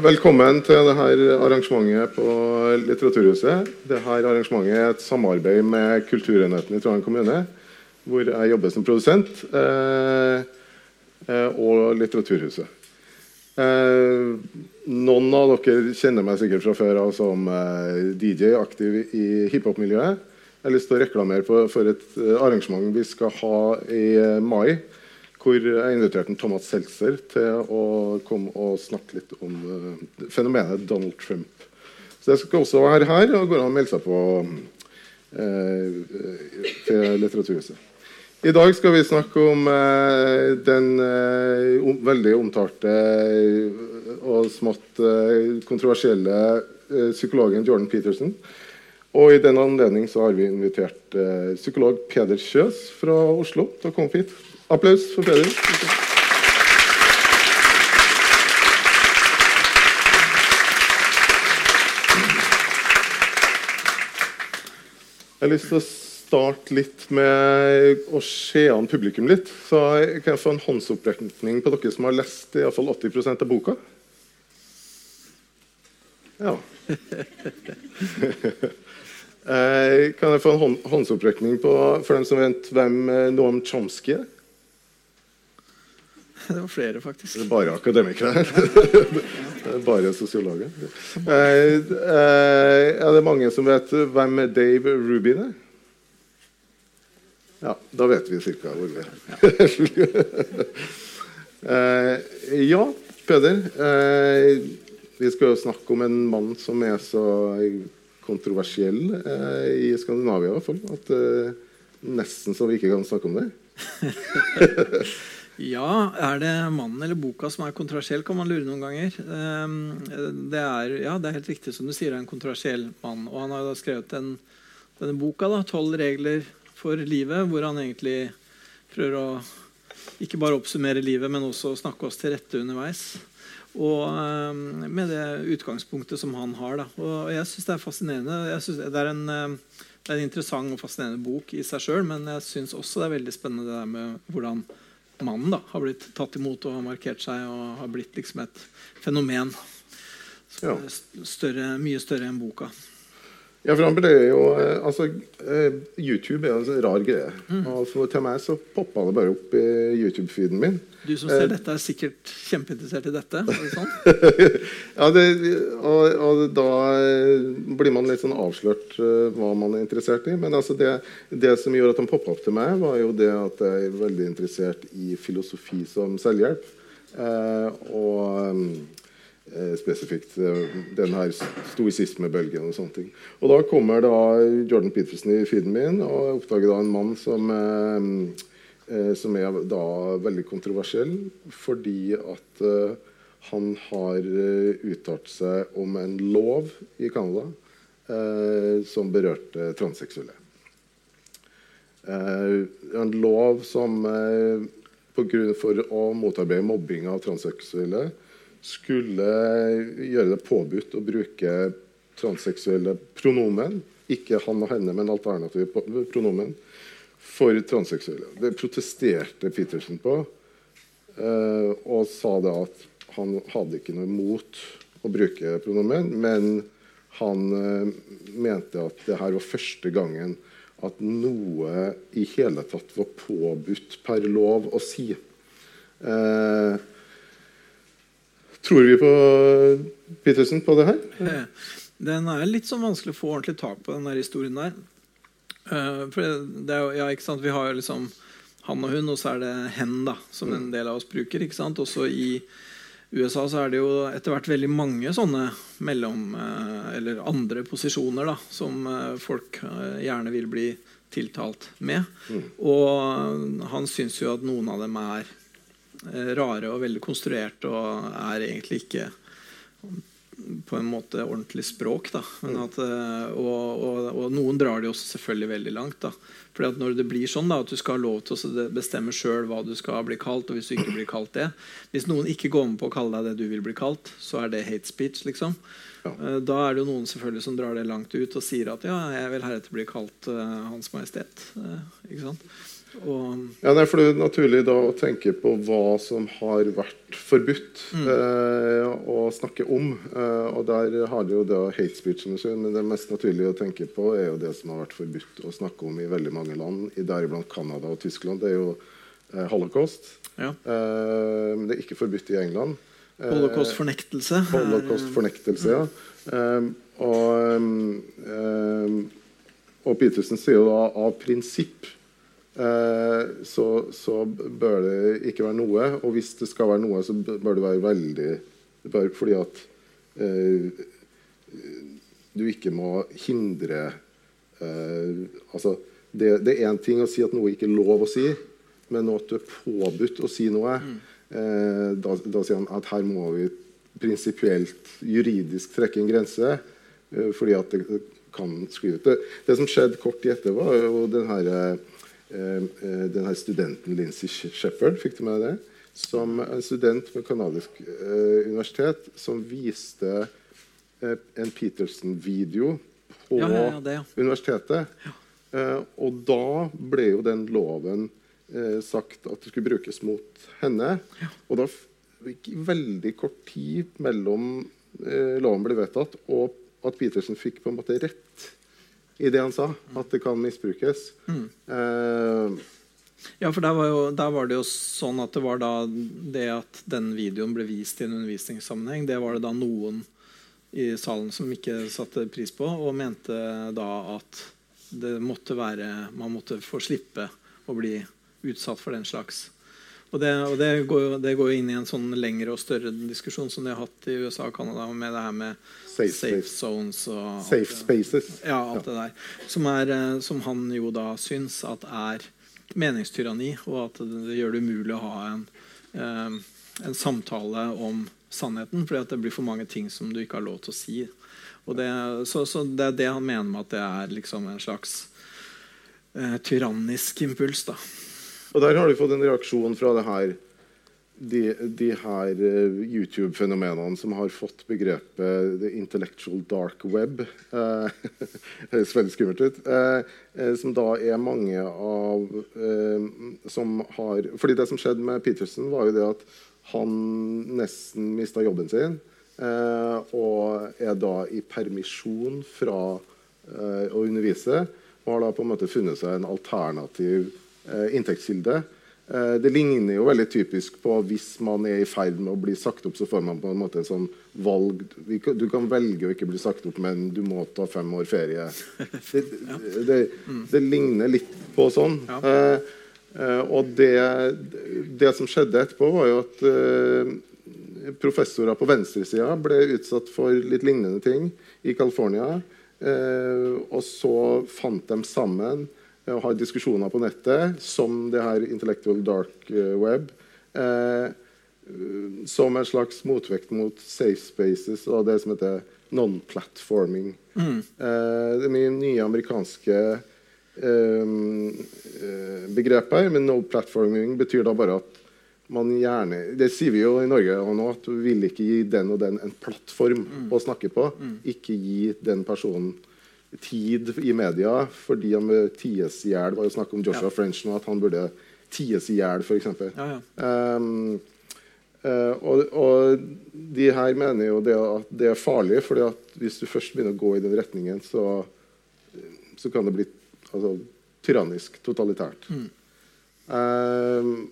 Velkommen til dette arrangementet på Litteraturhuset. Dette arrangementet er et samarbeid med Kulturenheten i Trondheim kommune, hvor jeg jobber som produsent, eh, eh, og Litteraturhuset. Eh, noen av dere kjenner meg sikkert fra før av som DJ, aktiv i hiphop-miljøet. Jeg har lyst til å reklamere for, et arrangement vi skal ha i mai hvor jeg inviterte Thomas Seltzer til å komme og snakke litt om uh, fenomenet Donald Trump. Så jeg skal også være her, og går an å melde seg på uh, til Litteraturhuset. I dag skal vi snakke om uh, den om, veldig omtalte og smått kontroversielle psykologen Jordan Peterson. Og I den anledning har vi invitert psykolog Peder Kjøs fra Oslo til å komme hit. Applaus for Peder. Jeg har lyst til å starte litt med å se an publikum litt. Så jeg få en håndsopprekning på dere som har lest i fall 80% av boka. Ja. Eh, kan jeg få en håndsopprekning på, for dem som vet hvem eh, Noam Chomsky er? Det var flere, faktisk. Det er bare akademikere her. er bare sosiologer. Eh, eh, er det mange som vet hvem Dave Rubin er? Ja, da vet vi ca. hvor vi er. eh, ja, Peder. Eh, vi skal jo snakke om en mann som er så kontroversiell eh, i Skandinavia, i hvert fall. At nesten så vi ikke kan snakke om det. Ja, Er det mannen eller boka som er kontroversiell, kan man lure noen ganger. Ehm, det er, ja, det er helt riktig som du sier, det er en kontroversiell mann. Og han har da skrevet den, denne boka, da, 'Tolv regler for livet', hvor han egentlig prøver å ikke bare oppsummere livet, men også snakke oss til rette underveis. Og um, med det utgangspunktet som han har. Da. Og jeg syns det er fascinerende. det, er en, ehm, det er en interessant og fascinerende bok i seg sjøl, men jeg syns også det er veldig spennende det der med hvordan mannen da, har blitt tatt imot og har markert seg og har blitt liksom et fenomen. Større, mye større enn boka. Ja, for han ble jo eh, altså, eh, YouTube er en rar greie. Mm. For, til meg så poppa det bare opp i YouTube-feeden min. Du som ser eh, dette, er sikkert kjempeinteressert i dette? Er det sånn? ja, det, og, og, da eh, blir man litt sånn avslørt uh, hva man er interessert i. Men altså det, det, som gjorde at han poppa opp til meg, var jo det at jeg er veldig interessert i filosofi som selvhjelp. Uh, og spesifikt eh, den her stoisismebølgen og sånne ting. Og da kommer da Jordan Peterson i feeden min, og oppdager da en mann som, eh, som er da veldig kontroversiell fordi at han har uttalt seg om en lov i Canada som berørte transseksuelle. en lov som på grunn for å motarbeide mobbing av transseksuelle skulle gjøre det påbudt å bruke transseksuelle pronomen, ikke han og henne, men alternative pronomen, for transseksuelle. Det protesterte Petersen på, eh, og sa det at han hadde ikke noe imot å bruke pronomen, men han eh, mente at det her var første gangen at noe i hele tatt var påbudt per lov å si. Eh, Tror vi på Petersen på det her? Den er litt sånn vanskelig å få ordentlig tak på, den der historien der. For det er jo, ja, ikke sant, Vi har liksom han og hun, og så er det hen, da, som en del av oss bruker. ikke sant? Også i USA så er det jo etter hvert veldig mange sånne mellom uh, eller andre posisjoner da, som uh, folk gjerne vil bli tiltalt med. Mm. Og han syns jo at noen av dem er Eh, rare og veldig konstruert og er egentlig ikke på en måte ordentlig språk. Da. At, eh, og, og, og, noen drar det også selvfølgelig veldig langt. Da. Fordi at Når det blir sånn da, at du skal ha lov til å bestemme sjøl hva du skal bli kalt, og hvis du ikke blir kalt det Hvis noen ikke går med på å kalle deg det du vil bli kalt, så er det hate speech. liksom. Ja. Eh, da er det jo noen selvfølgelig som drar det langt ut og sier at ja, jeg vil heretter bli kalt uh, Hans Majestet. Uh, ikke sant? Og, Ja, nei, for Det er naturlig da å tenke på hva som har vært forbudt eh, å snakke om. Eh, og Der har du jo da hate speech, som du sier, men det mest naturlige å tenke på er jo det som har vært forbudt å snakke om i veldig mange land, i deriblant Canada og Tyskland. Det er jo eh, holocaust. ja. Eh, men det er ikke forbudt i England. Eh, Holocaust-fornektelse. Holocaust-fornektelse, ja. Um, og, og Petersen sier jo da av prinsipp så, så bør det ikke være noe. Og hvis det skal være noe, så bør det være veldig bør, Fordi at eh, du ikke må hindre eh, Altså, det, det er én ting å si at noe ikke er lov å si, men at du er påbudt å si noe. Mm. da, da sier han at her må vi prinsipielt, juridisk trekke en grense. eh, fordi at det kan skli ut. Det, det som skjedde kort etter, var jo den her, eh, eh, den her studenten Lindsay Shepherd, fikk du med deg det? Som en student ved kanadisk eh, universitet som viste eh, en Peterson-video på Ja, ja, ja, det, universitetet. Eh, og da ble jo den loven eh, sagt at det skulle brukes mot henne. Og da gikk veldig kort tid mellom loven ble vedtatt og at Peterson fikk på en måte rett i det han sa, at det kan misbrukes. Eh, Ja, for der var, jo, der var det jo sånn at det var da det at den videoen ble vist i en undervisningssammenheng, det var det da noen i salen som ikke satte pris på, og mente da at det måtte være Man måtte få slippe å bli utsatt for den slags. Og det, og det, går, jo, det går jo inn i en sånn lengre og større diskusjon som de har hatt i USA og Canada med det her med Safe safe, zones og alt safe det- spaces. ja, alt det der. Som, er, eh, som han jo da syns at er meningstyranni, og at det, gjør det umulig å ha en, eh, en samtale om sannheten, fordi at det blir for mange ting som du ikke har lov til å si. Og det, så, så det er det han mener med at det er liksom en slags eh, tyrannisk impuls. da. Og der har du fått en reaksjon fra det her de, de her eh, YouTube-fenomenene som har fått begrepet the intellectual dark web. eh, høres veldig skummelt ut. eh, eh, som da er mange av eh, som har fordi det som skjedde med Peterson, var jo det at han nesten mista jobben sin. og er da i permisjon fra å undervise. Og har da på en måte funnet seg en alternativ inntektskilde. Eh, det ligner jo veldig typisk på hvis man er i ferd med å bli sagt opp, så får man på en måte en sånn valg Du kan velge å ikke bli sagt opp, men du må ta fem år ferie. Det, det, det ligner litt på sånn. Ja. Eh, eh, og det, det som skjedde etterpå, var jo at eh, professorer på venstresida ble utsatt for litt lignende ting i California. Eh, og så fant de sammen eh, og har diskusjoner på nettet, som det her Intellectual Dark eh, Web, eh, som en slags motvekt mot safe spaces og det som heter non-platforming. Eh, det er mye nye amerikanske eh, eh, begreper, men no-platforming betyr da bare at man gjerne Det sier vi jo i Norge nå, at du vil ikke gi den og den en plattform å snakke på. Ikke gi den personen tid i media fordi han ties i hjel. Det var jo snakk om Joshua Ja. French nå, at han burde ties i hjel, f.eks. Ja, ja. Um, eh, og, og de her mener jo det at det er farlig, at hvis du først begynner å gå i den retningen, så, så kan det bli altså, tyrannisk, totalitært. Um,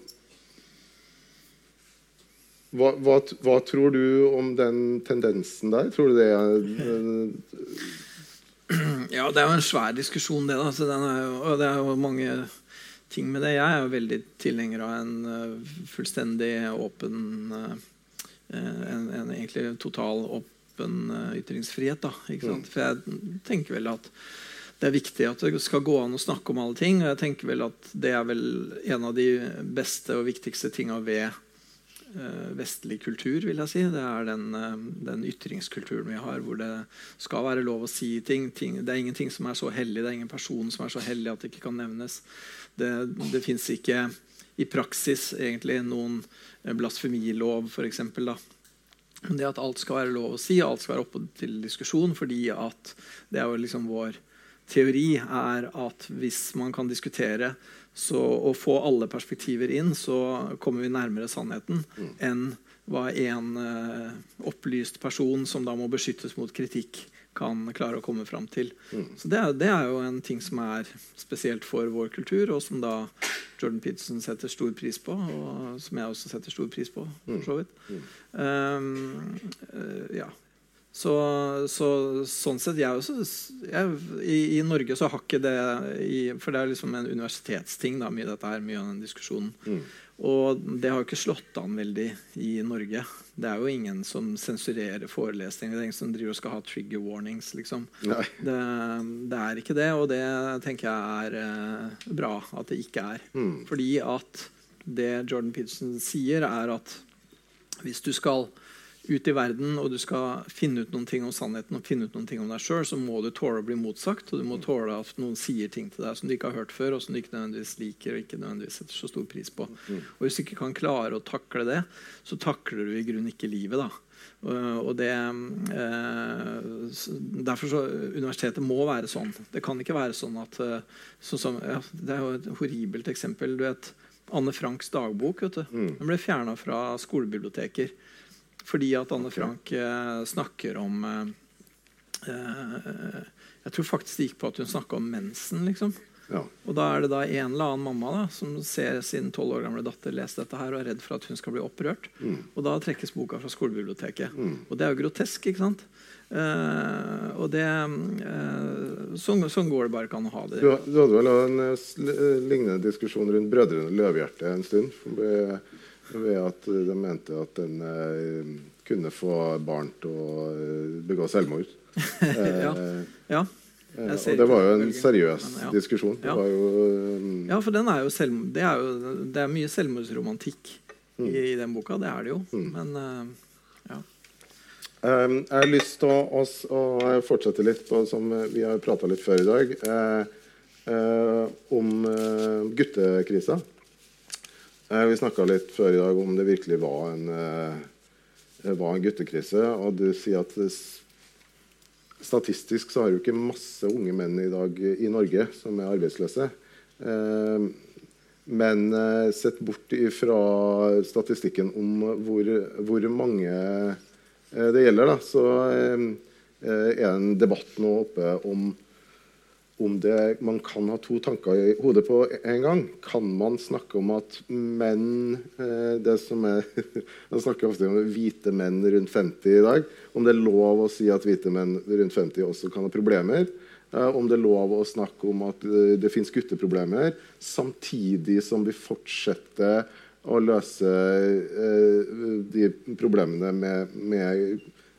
hva, hva, hva tror du om den tendensen der? Tror du det er eh, Ja, det er jo en svær diskusjon, det. da. Så den er og det er jo mange ting med det. Jeg er jo veldig tilhenger av en eh, fullstendig åpen eh, en, en egentlig total åpen eh, ytringsfrihet. da, ikke sant? For jeg tenker vel at det er viktig at det skal gå an å snakke om alle ting. Og jeg tenker vel at det er vel en av de beste og viktigste tinga ved vestlig kultur, vil jeg si. Det er den, eh, den ytringskulturen vi har, hvor det skal være lov å si ting. ting. Det er ingenting som er så hellig, det er ingen person som er så hellig at det ikke kan nevnes. Det, det fins ikke i praksis egentlig noen eh, blasfemilov, f.eks. Det at alt skal være lov å si, alt skal være oppe til diskusjon, fordi at det er jo liksom vår teori er at hvis man kan diskutere så, og få alle perspektiver inn, så kommer vi nærmere sannheten Mm. enn hva en uh, opplyst person som da må beskyttes mot kritikk, kan klare å komme fram til. Mm. Så det er, det er jo en ting som er spesielt for vår kultur, og som da Jordan Peterson setter stor pris på, og som jeg også setter stor pris på, for så vidt. Mm. Um, uh, ja. Så, så sånn sett jeg også, jeg, i, I Norge så har ikke det i, For det er liksom en universitetsting, da, mye dette her, mye av den diskusjonen. Mm. Og det har jo ikke slått an veldig i Norge. Det er jo ingen som sensurerer forelesninger. Det er ingen som driver og skal ha trigger warnings. liksom. Det, det er ikke det, og det tenker jeg er eh, bra at det ikke er. Mm. Fordi at det Jordan Peterson sier, er at hvis du skal ut i verden og du skal finne ut noen ting om sannheten og finne ut noen ting om deg sjøl, så må du tåle å bli motsagt, og du må tåle at noen sier ting til deg som du ikke har hørt før, og som du ikke nødvendigvis liker og ikke nødvendigvis setter så stor pris på. Og Hvis du ikke kan klare å takle det, så takler du i grunnen ikke livet. da. Og- det, eh, derfor så Universitetet må være sånn. Det kan ikke være sånn at så sånn som, ja, Det er jo et horribelt eksempel. du vet, Anne Franks dagbok vet du, Mm. den ble fjerna fra skolebiblioteker fordi at Anne Frank eh, snakker om eh, eh, Jeg tror faktisk det gikk på at hun snakka om mensen. liksom. Ja. Og da er det da en eller annen mamma da, som ser sin tolv år gamle datter lese dette her og er redd for at hun skal bli opprørt. Mm. Og da trekkes boka fra skolebiblioteket. Mm. Og det er jo grotesk, ikke sant? Uh, og det uh, sånn, sånn går det bare ikke an å ha det. Du, du hadde vel en uh, lignende diskusjon rundt Brødrene Løvhjerte en stund. Ved, ved at de mente at den eh, kunne få barn til å eh, begå selvmord. Ja. Eh, Ja. og det var jo en seriøs men ja. diskusjon. Det Ja. var jo um... ja, for den er jo selv, det, er jo, det er mye selvmordsromantikk Mm. i, i den boka. Det er det jo. Men uh, ja. Um, jeg har lyst til å, å fortsette litt på som vi har prata litt før i dag, eh, uh, om guttekrisa. Eh, vi snakka litt før i dag om det virkelig var en, eh, var en guttekrise. Og du sier at statistisk så har jo ikke masse unge menn i dag i Norge som er arbeidsløse. Eh, men sett bort fra statistikken om hvor, hvor mange det gjelder, da, så er det en debatt nå oppe om om det, man kan ha to tanker i hodet på en gang. Kan man snakke om at menn eh, det som er, Man snakker ofte om hvite menn rundt 50 i dag. Om det er lov å si at hvite menn rundt 50 også kan ha problemer. Eh, om det er lov å snakke om at eh, det fins gutteproblemer, samtidig som vi fortsetter å løse de problemene med, med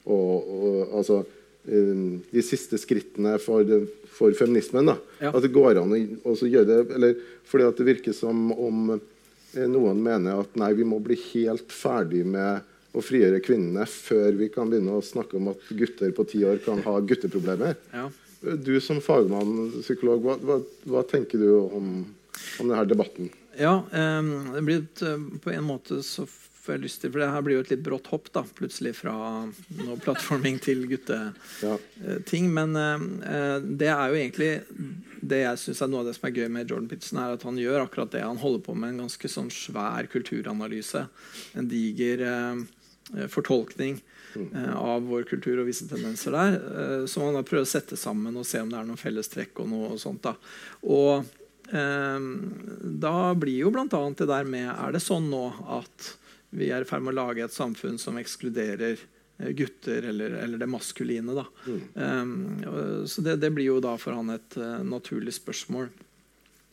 og, og, altså, de siste skrittene for, for feminismen. Da. Ja. At det går an å gjøre det eller, Fordi at det virker som om eh, noen mener at nei, vi må bli helt ferdig med å frigjøre kvinnene før vi kan begynne å snakke om at gutter på ti år kan ha gutteproblemer. ja. Du som fagmann, psykolog, hva, hva, hva tenker du om, om denne debatten? Ja, eh, det blir eh, på en måte så får jeg lyst til For det her blir jo et litt brått hopp, da, plutselig fra noe plattforming til gutteting. Ja. Men uh, det er jo egentlig det jeg synes er noe av det som er gøy med Jordan Pitson, er at han gjør akkurat det. Han holder på med en ganske sånn svær kulturanalyse. En diger uh, fortolkning uh, av vår kultur og visse tendenser der. som han da prøver å sette sammen og se om det er noen fellestrekk og noe og sånt. da. Og da blir jo bl.a. det der med Er det sånn nå at vi er i ferd med å lage et samfunn som ekskluderer eh, gutter, eller, eller det maskuline? da. Eh, og- så det, det blir jo da for han et uh, naturlig spørsmål.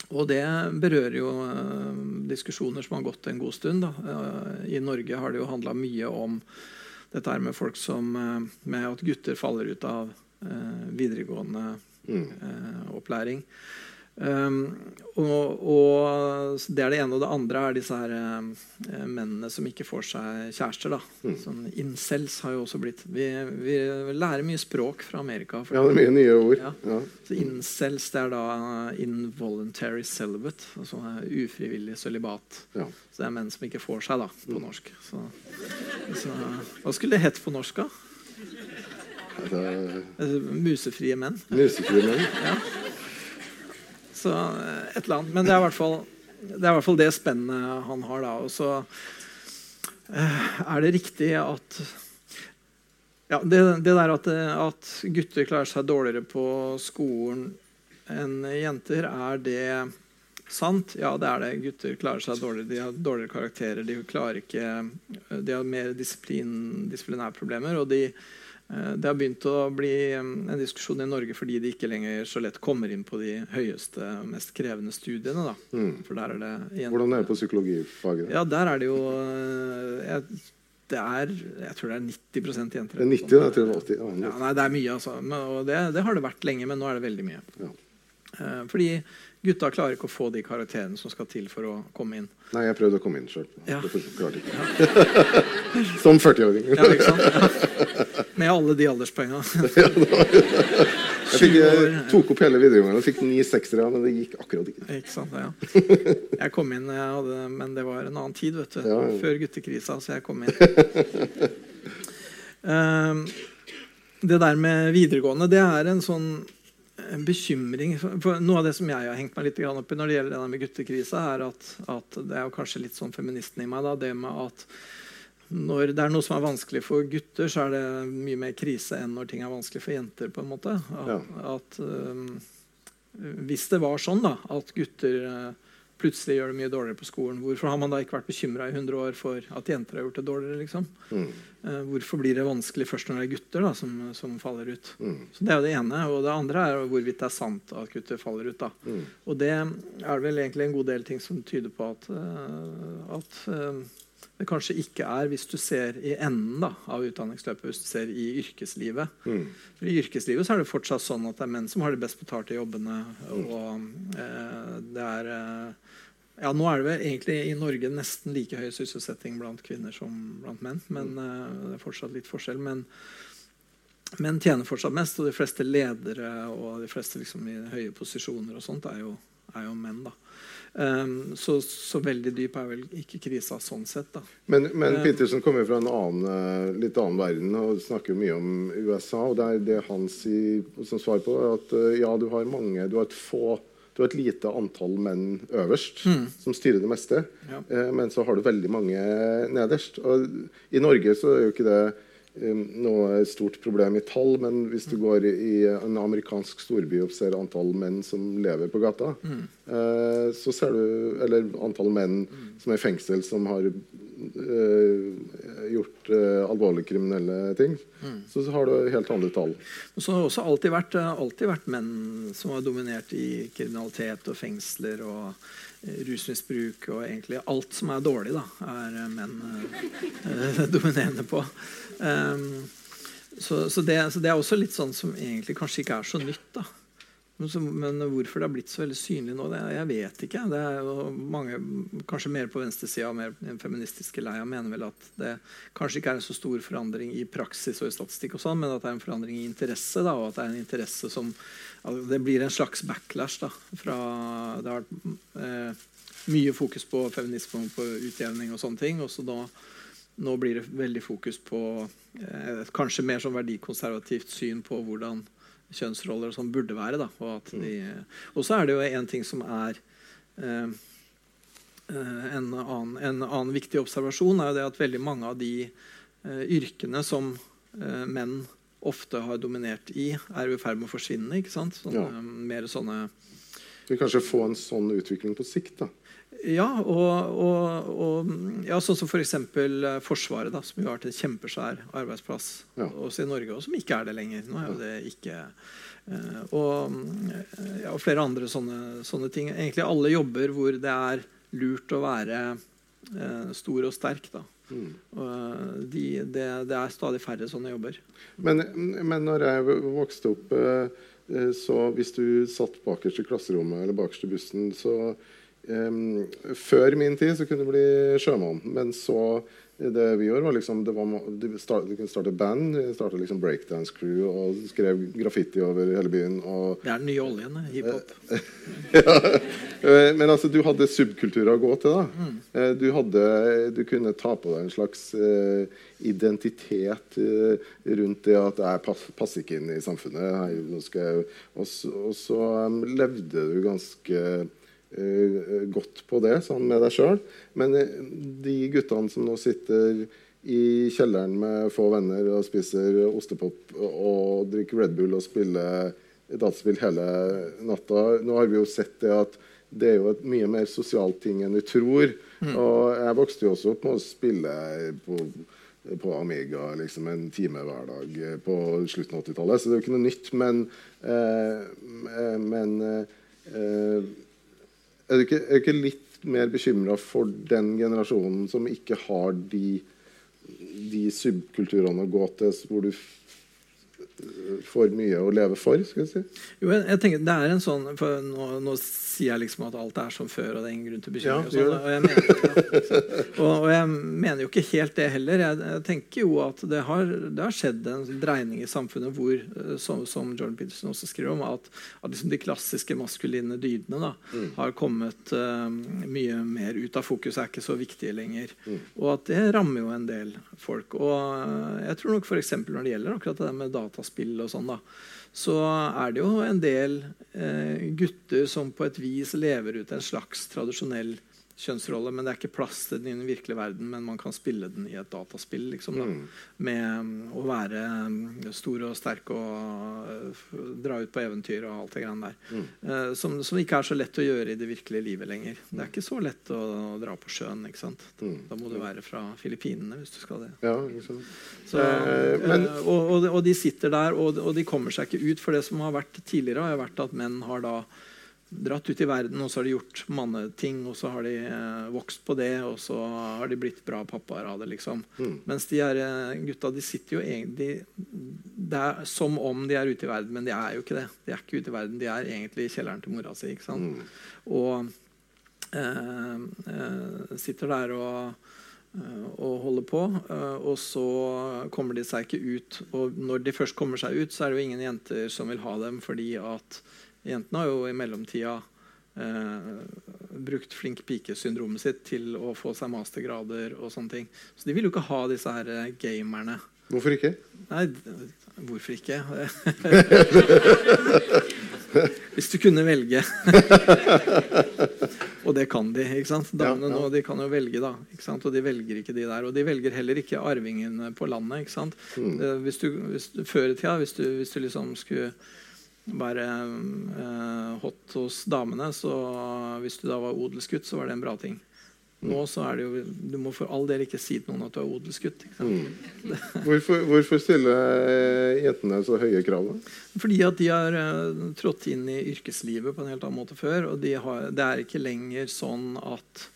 Og det berører jo uh, diskusjoner som har gått en god stund. Eh, I Norge har det jo handla mye om dette her med folk som Med at gutter faller ut av videregående Mm. opplæring. Um, og, og Det er det ene. Og det andre er disse her eh, mennene som ikke får seg kjærester. da. Mm. Sånn incels har jo også blitt Vi, vi lærer mye språk fra Amerika. Ja, det er mye nye ord. Ja. Ja. så incels det er da involuntary celibate, altså ufrivillig sølibat. Ja. Så det er menn som ikke får seg, da, på norsk. Så, så, hva skulle det hett på norsk, da? Det er Eh, Musefrie menn? Musefrie menn. Ja. Så eh, et eller annet. Men det er i hvert fall det, er hvert det spennet han har. da, Og så eh, er det riktig at ja, det, det der at, at, gutter klarer seg dårligere på skolen enn jenter, er det sant? Ja, det er det. Gutter klarer seg dårligere. De har dårligere karakterer. De ikke De har mer disiplin, disiplinærproblemer. Og de, eh, det har begynt å bli en diskusjon i Norge fordi de ikke lenger så lett kommer inn på de høyeste, mest krevende studiene. Mm. For der er det Hvordan er det på psykologifaget? Ja, der er det jo eh, jeg, det er jeg tror det er 90 jenter. Det er 90, jeg tror det var 80. Ja, nei, det er mye, altså. Og det, det, har det vært lenge, men nå er det veldig mye. Ja. Eh, fordi gutta klarer ikke å få de karakterene som skal til for å komme inn. Nei, jeg prøvde å komme inn sjøl. Ja. Som 40-åring. ja, ikke sant? Ja. Med alle de alderspoengene. Jeg fikk, jeg tok opp hele videregående og fikk ni seksere, men det gikk akkurat ikke. Ikke sant, ja. Jeg kom inn, jeg hadde, men det var en annen tid, vet du. Før guttekrisa, så jeg kom inn. Um, det der med videregående, det er en sånn bekymring for Noe av det som jeg har hengt meg litt opp i når det gjelder det med guttekrisa, er at, at, det er jo kanskje litt sånn feministen i meg. Da, det med at når det er noe som er vanskelig for gutter, så er det mye mer krise enn når ting er vanskelig for jenter. på en måte. At, ja. at um, Hvis det var sånn da, at gutter uh, plutselig gjør det mye dårligere på skolen. Hvorfor har man da ikke vært bekymra i 100 år for at jenter har gjort det dårligere? liksom? Mm. Uh, hvorfor blir det vanskelig først når det er gutter da, som, som faller ut? Mm. Så Det er jo det ene. Og det andre er hvorvidt det er sant at gutter faller ut. da. Mm. Og det er vel egentlig en god del ting som tyder på at, uh, at uh, det kanskje ikke er hvis du ser i enden da, av utdanningsløpet, hvis du ser i yrkeslivet. Mm. For I yrkeslivet så er det fortsatt sånn at det er menn som har de best betalte jobbene. og eh, det er eh, ja, Nå er det vel egentlig i Norge nesten like høy sysselsetting blant kvinner som blant menn. Men eh, det er fortsatt litt forskjell. Men menn tjener fortsatt mest, og de fleste ledere og de fleste liksom, i høye posisjoner og sånt er jo, er jo menn. da. Um, så, så, veldig dyp er vel ikke krisa sånn sett. da. Men, men Um, Petersen kommer fra en annen, eh, litt annen verden og snakker mye om USA. og Det er det han sier som svar på, at eh, ja, du har mange, du har et få du har et lite antall menn øverst som styrer det meste. Ja. Eh, men så har du veldig mange nederst. Og I Norge så er jo ikke det eh, noe stort problem i tall, men hvis du går i en amerikansk storby og ser antall menn som lever på gata, eh, så ser du Eller antall menn som er i fengsel, som har eh, gjort eh, alvorlige kriminelle ting, så har du helt andre tall. Men så har det også alltid vært, alltid vært menn som har dominert i kriminalitet og fengsler og rusmisbruk og egentlig alt som er dårlig, da, er eh, menn eh, dominerende på. Um, så, så, det, så det er også litt sånn som egentlig kanskje ikke er så nytt. da. Men, hvorfor det har blitt så veldig synlig nå, det, jeg vet ikke. Det er jo mange, Kanskje mer på venstresida, mer den feministiske leia, mener vel at det kanskje ikke er en så stor forandring i praksis og i statistikk, og sånn, men at det er en forandring i interesse. Da, og at det er en interesse som altså, Det blir en slags backlash. da, fra, Det har vært eh, mye fokus på feminisme og på utjevning og sånne ting. og så da nå blir det veldig fokus på eh, kanskje mer sånn verdikonservativt syn på hvordan kjønnsroller og sånn burde være. Da, og, at de, og så er det jo en ting som er eh, en, annen, en, annen, viktig observasjon, er jo det at veldig mange av de eh, yrkene som eh, menn ofte har dominert i, er i ferd med å forsvinne. ikke sant? Sånne, Ja. Mer sånne Vi kanskje få en sånn utvikling på sikt. da. Ja, og, og, og ja, sånn som f.eks. For Forsvaret, da, som jo har vært en kjempesvær arbeidsplass Ja. også i Norge, og som ikke er det lenger. Nå er jo det ikke eh, og, eh, ja, og flere andre sånne, sånne ting. Egentlig alle jobber hvor det er lurt å være eh, stor og sterk. Da. Mm. Eh, de, det, det er stadig færre sånne jobber. Men, men når jeg vokste opp, eh, eh, så hvis du satt bakerst i klasserommet eller bakerst i bussen, så eh, Før min tid så kunne du bli sjømann, men så Det vi gjorde, var liksom det var, Du kunne starte band, starte liksom breakdance crew og skrev graffiti over hele byen. Og, det er den nye oljen, hiphop. ja. Eh, men altså, du hadde subkulturer å gå til. da. Mm. Eh, du, hadde, du, kunne ta på deg en slags uh, identitet uh, rundt det at jeg pass, passer ikke inn i samfunnet. Jeg, og, så, og så um, levde du ganske godt på det sammen med deg sjøl. Men de guttene som nå sitter i kjelleren med få venner og spiser ostepop og drikker Red Bull og spiller dataspill hele natta Nå har vi jo sett det at det er jo et mye mer sosialt ting enn vi tror. Mm. Og jeg vokste jo også opp med å spille på, på Amiga liksom en time hver dag på slutten av 80-tallet, så det er jo ikke noe nytt. Men, eh, men eh, er, du ikke, er, du ikke, litt mer bekymra for den generasjonen som ikke har de, de subkulturene å gå til, hvor du for mye å leve for? skal jeg si? Jo, jeg, jeg tenker det er en sånn, for nå, nå sier jeg liksom at alt er som før, og det er ingen grunn til bekymring. Ja, og, sånn, og, jeg mener, ja, og, og, jeg mener jo ikke helt det heller. Jeg, jeg tenker jo at det har, det har, skjedd en dreining i samfunnet hvor, eh, som, som Jordan Peterson også skriver om, at, at liksom de klassiske maskuline dydene da, mm. har kommet uh, mye mer ut av fokus, er ikke så viktige lenger. Mm. Og at det rammer jo en del folk. Og uh, jeg tror nok f.eks. når det gjelder akkurat det med dataspill og sånn, da, så er det jo en del eh, gutter som på et vis lever ut en slags tradisjonell kjønnsrolle, men det er ikke plass til den i den virkelige verden. Men man kan spille den i et dataspill. Liksom, da, mm. Med um, å være um, stor og sterk og uh, dra ut på eventyr og alt det greiene der. Mm. Uh, som, som, ikke er så lett å gjøre i det virkelige livet lenger. Det er ikke så lett å, å dra på sjøen. ikke sant? Mm. Da må du være fra Filippinene hvis du skal det. Ja, liksom. så, eh, men, uh, og, og, og, de sitter der, og, og de kommer seg ikke ut. For det som har vært tidligere, har vært at menn har da dratt ut i verden, og så har de gjort manneting, og så har de eh, vokst på det, og så har de blitt bra pappaer av det. liksom. Mm. Mens de her eh, gutta de sitter jo egentlig Det er som om de er ute i verden, men de er jo ikke det. De er ikke ute i verden, de er egentlig i kjelleren til mora si. ikke sant? Mm. Og eh, eh sitter der og eh, og holder på. Og så kommer de seg ikke ut. Og når de først kommer seg ut, så er det jo ingen jenter som vil ha dem fordi at Jentene har jo i mellomtida eh, brukt flink pike-syndromet sitt til å få seg mastergrader og sånne ting. Så de vil jo ikke ha disse her eh, gamerne. Hvorfor ikke? Nei, hvorfor ikke? Hvis du kunne velge. og det kan de. ikke sant? Damene nå de kan jo velge, da. ikke sant? Og de velger ikke de der. Og de velger heller ikke arvingene på landet. ikke sant? Mm. Eh, hvis du, hvis, før i tida, hvis du, hvis du liksom skulle være eh, hot hos damene. Så hvis du da var odelsgutt, så var det en bra ting. Nå så er det jo Du må for all del ikke si til noen at du er odelsgutt. Mm. Hvorfor, hvorfor stiller eh, jentene så høye krav? Fordi at de har uh, trådt inn i yrkeslivet på en helt annen måte før. Og de har, det er ikke lenger sånn at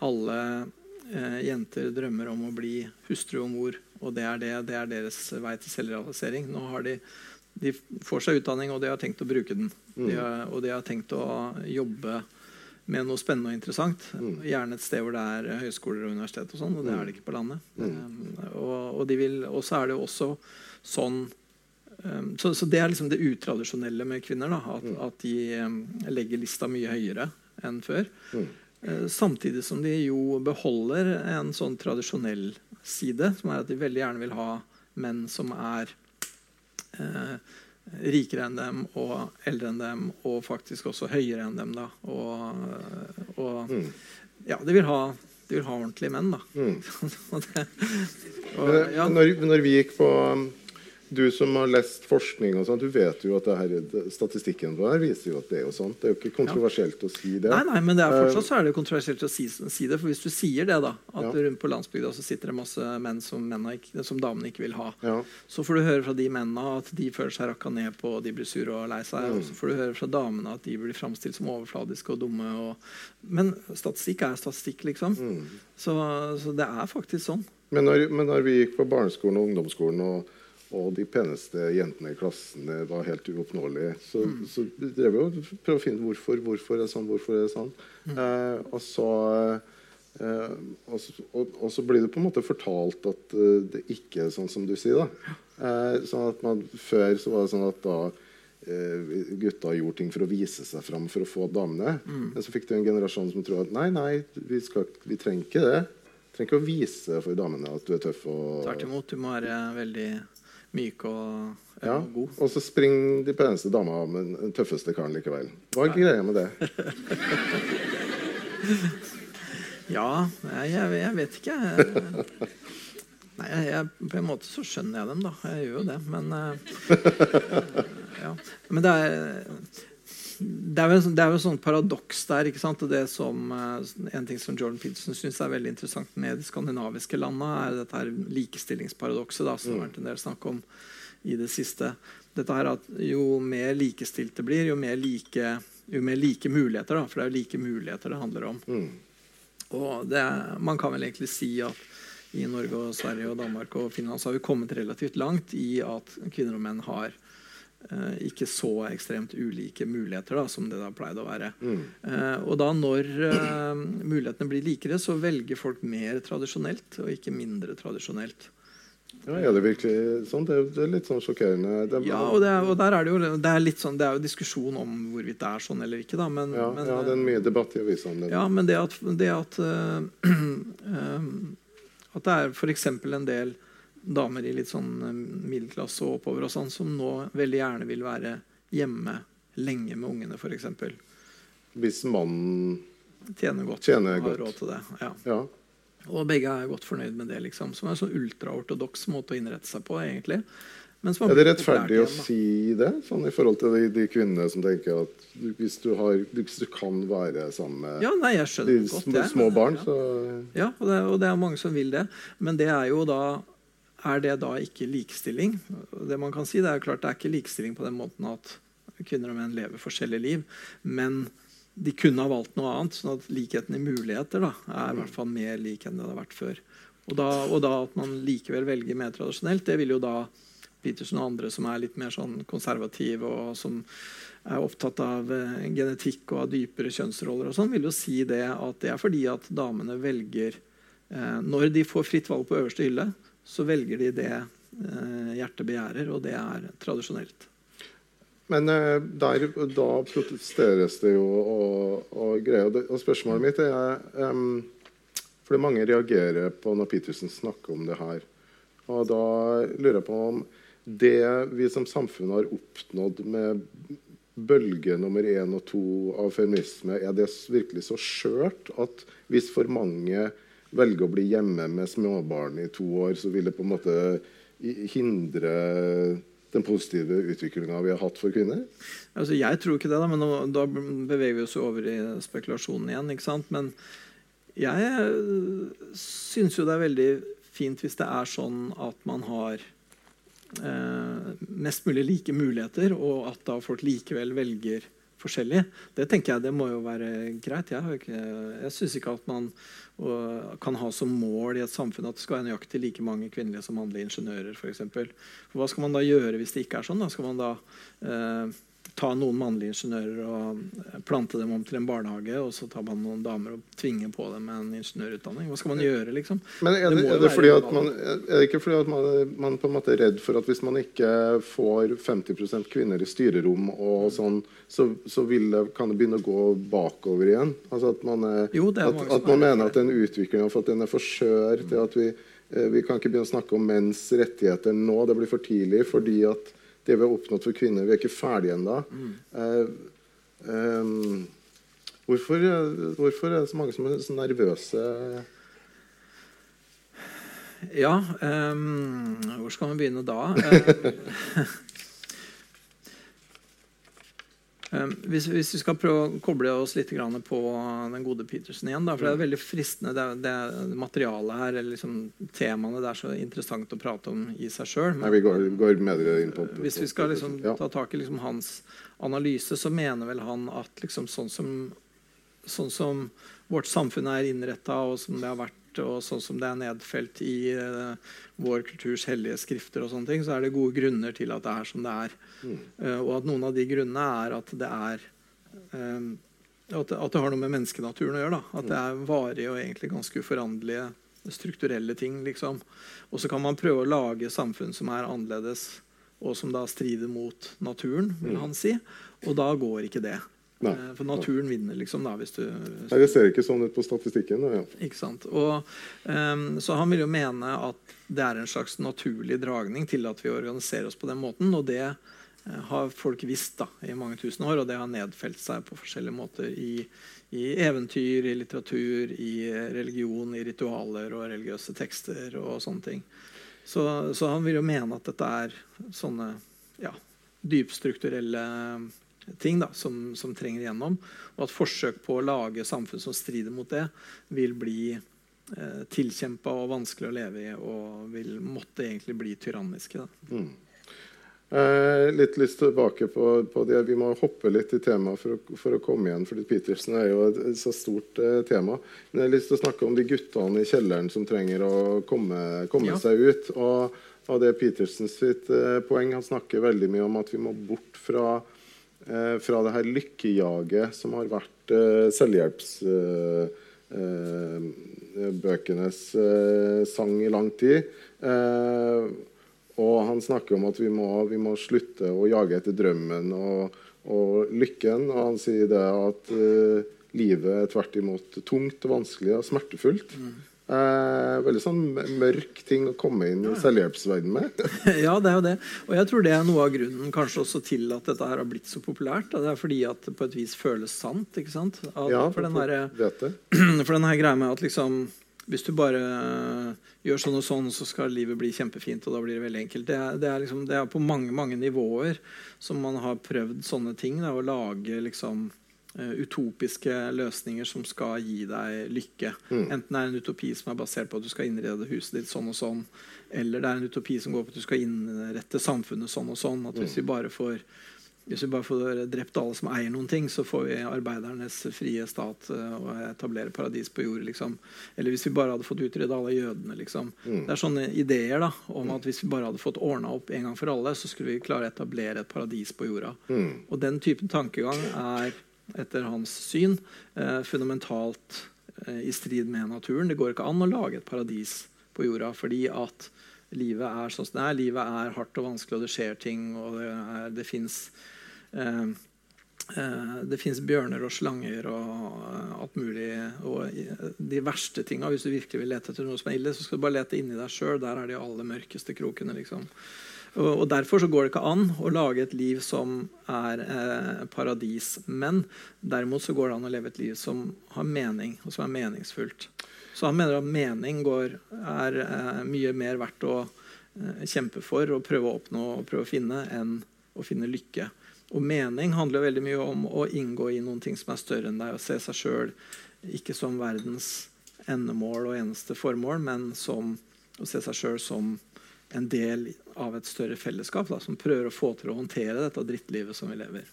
alle uh, jenter drømmer om å bli hustru og mor, og det er, det, det er deres vei til selvrealisering. Nå har de de får seg utdanning, og de har tenkt å bruke den. Mm. De har, og de har tenkt å jobbe med noe spennende og interessant. Mm. Gjerne et sted hvor det er høyskoler og universitet, og sånn, og det er det ikke på landet. Mm. Um, og, og, de vil, og, så er det også sånn um, så, så, det er liksom det utradisjonelle med kvinner. Da, at, mm. at de um, legger lista mye høyere enn før. Uh, samtidig som de jo beholder en sånn tradisjonell side, som er at de veldig gjerne vil ha menn som er eh, rikere enn dem og eldre enn dem og faktisk også høyere enn dem. da Og, og mm. ja, de vil, ha, de vil ha ordentlige menn, da. Mm. det, og, ja. når, når, vi gikk på du som har lest forskning, og sånt, du vet jo at her, statistikken på det viser jo at det er jo sant. Det er jo ikke kontroversielt ja. å si det. Nei, nei, men det er fortsatt så er det kontroversielt å si, si, det. For hvis du sier det, da, at ja. rundt på landsbygda så sitter det masse menn som, ikke, som damene ikke vil ha, ja. så får du høre fra de mennene at de føler seg rakka ned på, og de blir sure og lei seg. Mm. Og så får du høre fra damene at de blir framstilt som overfladiske og dumme. Og... Men statistikk er statistikk, liksom. Mm. Så, så, det er faktisk sånn. Men når, men når vi gikk på barneskolen og ungdomsskolen og og de peneste jentene i klassen var helt uoppnåelige. Så, mm. så drev vi og prøvde å finne hvorfor. Hvorfor er det sånn? Hvorfor er det sånn? Mm. Eh, og så Eh, og, og, og så blir det på en måte fortalt at uh, det ikke er sånn som du sier. da. Eh, sånn at man, Før så var det sånn at da eh, gutta gjorde ting for å vise seg fram for å få damene. Men så fikk du en generasjon som tror at nei, nei, vi, skal, vi trenger ikke det. Vi trenger ikke å vise for damene at du er tøff. og... Tvert imot. Du må være veldig myk og, Ja, og god. og så springer de peneste dama med den tøffeste karen likevel. Hva er greia med det? Ja, jeg, jeg vet ikke. Jeg, nei, jeg, jeg, på en måte så skjønner jeg dem, da. Jeg gjør jo det. Men, eh, ja. men det er det er, jo, det er jo et sånt paradoks der. ikke sant? Og det som, eh, En ting som Jordan Peterson syns er veldig interessant med de skandinaviske landene, er dette her likestillingsparadokset da, som det har vært en del snakk om i det siste. Dette her at Jo mer likestilt det blir, jo mer like, jo mer like muligheter. da, For det er jo like muligheter det handler om. Mm. Og det, man kan vel egentlig si at i Norge og Sverige og Danmark og Finland så har vi kommet relativt langt i at kvinner og menn har ikke så ekstremt ulike muligheter da, som det da pleide å være. Mm. Eh, og da når eh, mulighetene blir likere, så velger folk mer tradisjonelt og ikke mindre tradisjonelt. Ja, er det virkelig sånn? Det er, det er litt sånn sjokkerende. Det Ja, og, det og der er det jo det er litt sånn, det er jo diskusjon om hvorvidt det er sånn eller ikke. da, men, ja, men, ja, det er mye debatt i avisene det. Ja, men det at, det at, uh, eh, at det er f.eks. en del damer i litt sånn eh, middelklasse og oppover og sånn, som nå veldig gjerne vil være hjemme lenge med ungene, f.eks. Hvis mannen Tjener godt. Tjener og har godt. råd til det. Ja. Ja. Og begge er godt fornøyd med det, liksom. Som er en sånn ultraortodoks måte å innrette seg på, egentlig. Er det rettferdig å si det? Sånn I forhold til de, de kvinnene som tenker at du, hvis, du har, hvis du kan være sammen med Ja, nei, jeg de det godt, små, jeg. små barn, Ja. så Ja, og det, og det er mange som vil det. Men det er jo da Er det da ikke likestilling? Det man kan si, det er jo klart det er ikke likestilling på den måten at kvinner og menn lever forskjellige liv. Men de kunne ha valgt noe annet. sånn at likheten i muligheter da, er i hvert fall mer lik enn det har vært før. Og da, og da at man likevel velger mer tradisjonelt, det vil jo da Petersen og andre som er litt mer sånn konservative og som er opptatt av eh, genetikk og av dypere kjønnsroller og sånn, vil jo si det at det er fordi at damene velger eh, Når de får fritt valg på øverste hylle, så velger de det eh, hjertet begjærer, og det er tradisjonelt. Men eh, der, da protesteres det jo og, og greier. Og spørsmålet mitt er um, Fordi mange reagerer på når Petersen snakker om det her. Og da lurer jeg på om det vi som samfunn har oppnådd med bølge nummer én og to av feminisme, er det virkelig så skjørt at hvis for mange velger å bli hjemme med småbarn i to år, så vil det på en måte hindre den positive utviklinga vi har hatt for kvinner? Altså, jeg tror ikke det, da, men nå, da beveger vi oss over i spekulasjonen igjen. ikke sant? Men jeg øh, syns jo det er veldig fint hvis det er sånn at man har eh, mest mulig like muligheter, og at da folk likevel velger forskjellig. Det tenker jeg det må jo være greit. Jeg, ikke, jeg syns ikke at man og, kan ha som mål i et samfunn at det skal være nøyaktig like mange kvinnelige som mannlige ingeniører. For for hva skal man da gjøre hvis det ikke er sånn? Da skal man da eh, ta noen mannlige ingeniører og eh, plante dem om til en barnehage, og så tar man noen damer og tvinger på dem en ingeniørutdanning? Hva skal man gjøre, liksom? Men er Det det, er det, fordi at man, er det ikke fordi at man, man på en måte er redd for at hvis man ikke får 50% kvinner i styrerom, og sånn, så, så det, kan det begynne å gå bakover igjen? Altså at man, er, Jo, at, at man er mener at den utviklingen for at den er for skjør til at vi, eh, vi kan ikke begynne å snakke om menns rettigheter nå. Det blir for tidlig fordi at det vi har oppnådd for kvinner, vi er ikke ferdige ennå. Mm. Uh, um, hvorfor, hvorfor er det så mange som er så nervøse? Ja, um, hvor skal man begynne da? hvis, hvis vi skal prøve å koble oss litt på den gode Petersen igjen, da, for det er veldig fristende det, det er materialet her, eller liksom temaene, det er så interessant å prate om i seg sjøl. Vi går, går med dere inn på Hvis vi skal liksom ta tak i liksom hans analyse, så mener vel han at liksom sånn som, sånn som vårt samfunn er innretta, og som det har vært, og sånn som det er nedfelt i uh, vår kulturs hellige skrifter, og sånne ting, så er det gode grunner til at det er som det er. Mm. Uh, og at noen av de grunnene er at det er um, at, det, at det har noe med menneskenaturen å gjøre. da. At det er varige og egentlig ganske uforanderlige strukturelle ting. liksom. Og så kan man prøve å lage samfunn som er annerledes, og som da strider mot naturen, vil han si. Og da går ikke det. Nei. Eh, For naturen vinner, liksom. da, hvis du... Nei, det ser ikke sånn ut på statistikken. Ja. Ikke sant? Og, um, så han vil jo mene at det er en slags naturlig dragning til at vi organiserer oss på den måten. Og det uh, har folk visst da, i mange tusen år, og det har nedfelt seg på forskjellige måter i, i eventyr, i litteratur, i religion, i ritualer og religiøse tekster og sånne ting. Så, så han vil jo mene at dette er sånne ja, dypstrukturelle ting da, som, som trenger igjennom. Og at forsøk på å lage samfunn som strider mot det, vil bli eh, tilkjempa og vanskelig å leve i og vil måtte egentlig bli tyranniske. Da. Eh, litt lyst tilbake på, på det. Vi må hoppe litt i temaet for, for å komme igjen. fordi Petersen er jo et, så stort eh, tema. Men jeg har lyst til å snakke om de guttene i kjelleren som trenger å komme, komme Ja. seg ut. Og, og det er Petersens sitt eh, poeng. Han snakker veldig mye om at vi må bort fra, fra det her lykkejaget som har vært eh, selvhjelps... Eh, eh, eh, sang i lang tid. Eh, og han snakker om at vi må, vi må slutte å jage etter drømmen og, og lykken. Og han sier det at eh, livet er tvert imot tungt og vanskelig og smertefullt. Eh, veldig sånn mørk ting å komme inn i selvhjelpsverdenen med. ja, det er jo det. Og jeg tror det er noe av grunnen kanskje også til at dette her har blitt så populært. Det er fordi at det på et vis føles sant. ikke sant? At, ja, for den her. For den her greia med at liksom hvis du bare gjør sånn og sånn, så skal livet bli kjempefint. og da blir Det veldig enkelt. Det er, det er, liksom, det er på mange mange nivåer som man har prøvd sånne ting. Da, å lage liksom utopiske løsninger som skal gi deg lykke. Enten det er en utopi som er basert på at du skal innrede huset ditt sånn og sånn, eller det er en utopi som går på at du skal innrette samfunnet sånn og sånn. At hvis vi bare får hvis vi bare får drept alle som eier noen ting, så får vi arbeidernes frie stat eh, og etablere paradis på jord. Liksom. Eller hvis vi bare hadde fått utrydda alle jødene. Liksom. Det er sånne ideer da, om at hvis vi bare hadde fått ordna opp en gang for alle, så skulle vi klare å etablere et paradis på jorda. Og den typen tankegang er etter hans syn eh, fundamentalt eh, i strid med naturen. Det går ikke an å lage et paradis på jorda fordi at livet er sånn som det er. Livet er hardt og vanskelig, og det skjer ting, og det, er- det fins eh, eh, det bjørner og slanger og alt mulig. Og de verste tinga, hvis du virkelig vil lete etter noe som er ille, så skal du bare lete inni deg sjøl. Der er de aller mørkeste krokene. liksom. Og, Derfor så går det ikke an å lage et liv som er eh, paradis. Men derimot så går det an å leve et liv som har mening, og som er meningsfullt. Så han mener at mening går, er eh, mye mer verdt å eh, kjempe for og prøve å oppnå og prøve å finne, enn å finne lykke. Og mening handler veldig mye om å inngå i noen ting som er større enn deg, og se seg sjøl ikke som verdens endemål og eneste formål, men som, å se seg sjøl som en del av et større fellesskap da, som prøver å få til å håndtere dette drittlivet som vi lever.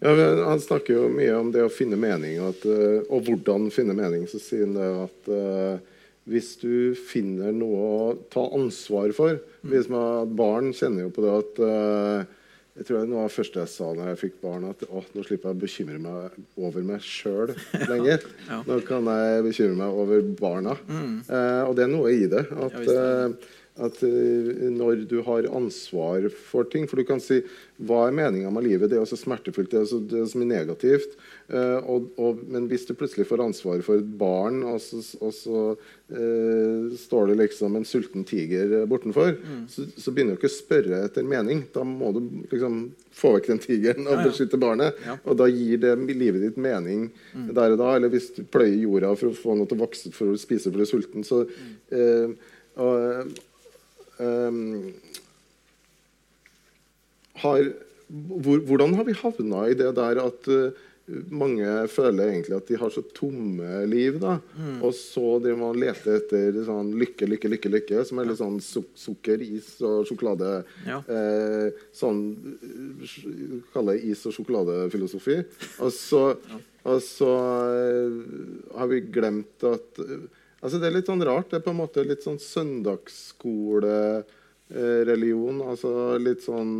Ja, men Han snakker jo mye om det å finne mening, at, eh, og hvordan finne mening. Så sier han det at uh, hvis du finner noe å ta ansvar for hvis man, Barn kjenner jo på det at uh, jeg tror det av det første jeg sa når jeg fikk barn, at å, nå slipper jeg å bekymre meg over meg sjøl lenger. Ja. Nå kan jeg bekymre meg over barna. Eh, og det er noe i det. At, At eh, når du har ansvar for ting For du kan si hva er meninga med livet? Det er jo så smertefullt, det er så, det er så mye negativt. Uh, og, og, men hvis du plutselig får ansvar for et barn, og så, og så uh, står det liksom en sulten tiger bortenfor, Mm. så, så begynner du ikke å spørre etter mening. Da må du liksom få vekk den tigeren og Ja, ja. beskytte barnet. Ja. Mm. Og da gir det livet ditt mening der og da. Eller hvis du pløyer jorda for å få noe til å vokse for å spise for du er sulten. Så, eh, ehm, har, hvor, hvordan har vi havna i det der at uh, mange føler egentlig at de har så tomme liv, da. Og så driver man og leter etter sånn lykke, lykke, lykke, lykke, som er litt sånn suk sukker, is og sjokolade. Ja. Eh, sånn eh, kalle det is- og sjokoladefilosofi. Og så, og så eh, har vi glemt at Altså Det er litt sånn rart. Det er på en måte litt sånn søndagsskolereligion. altså litt sånn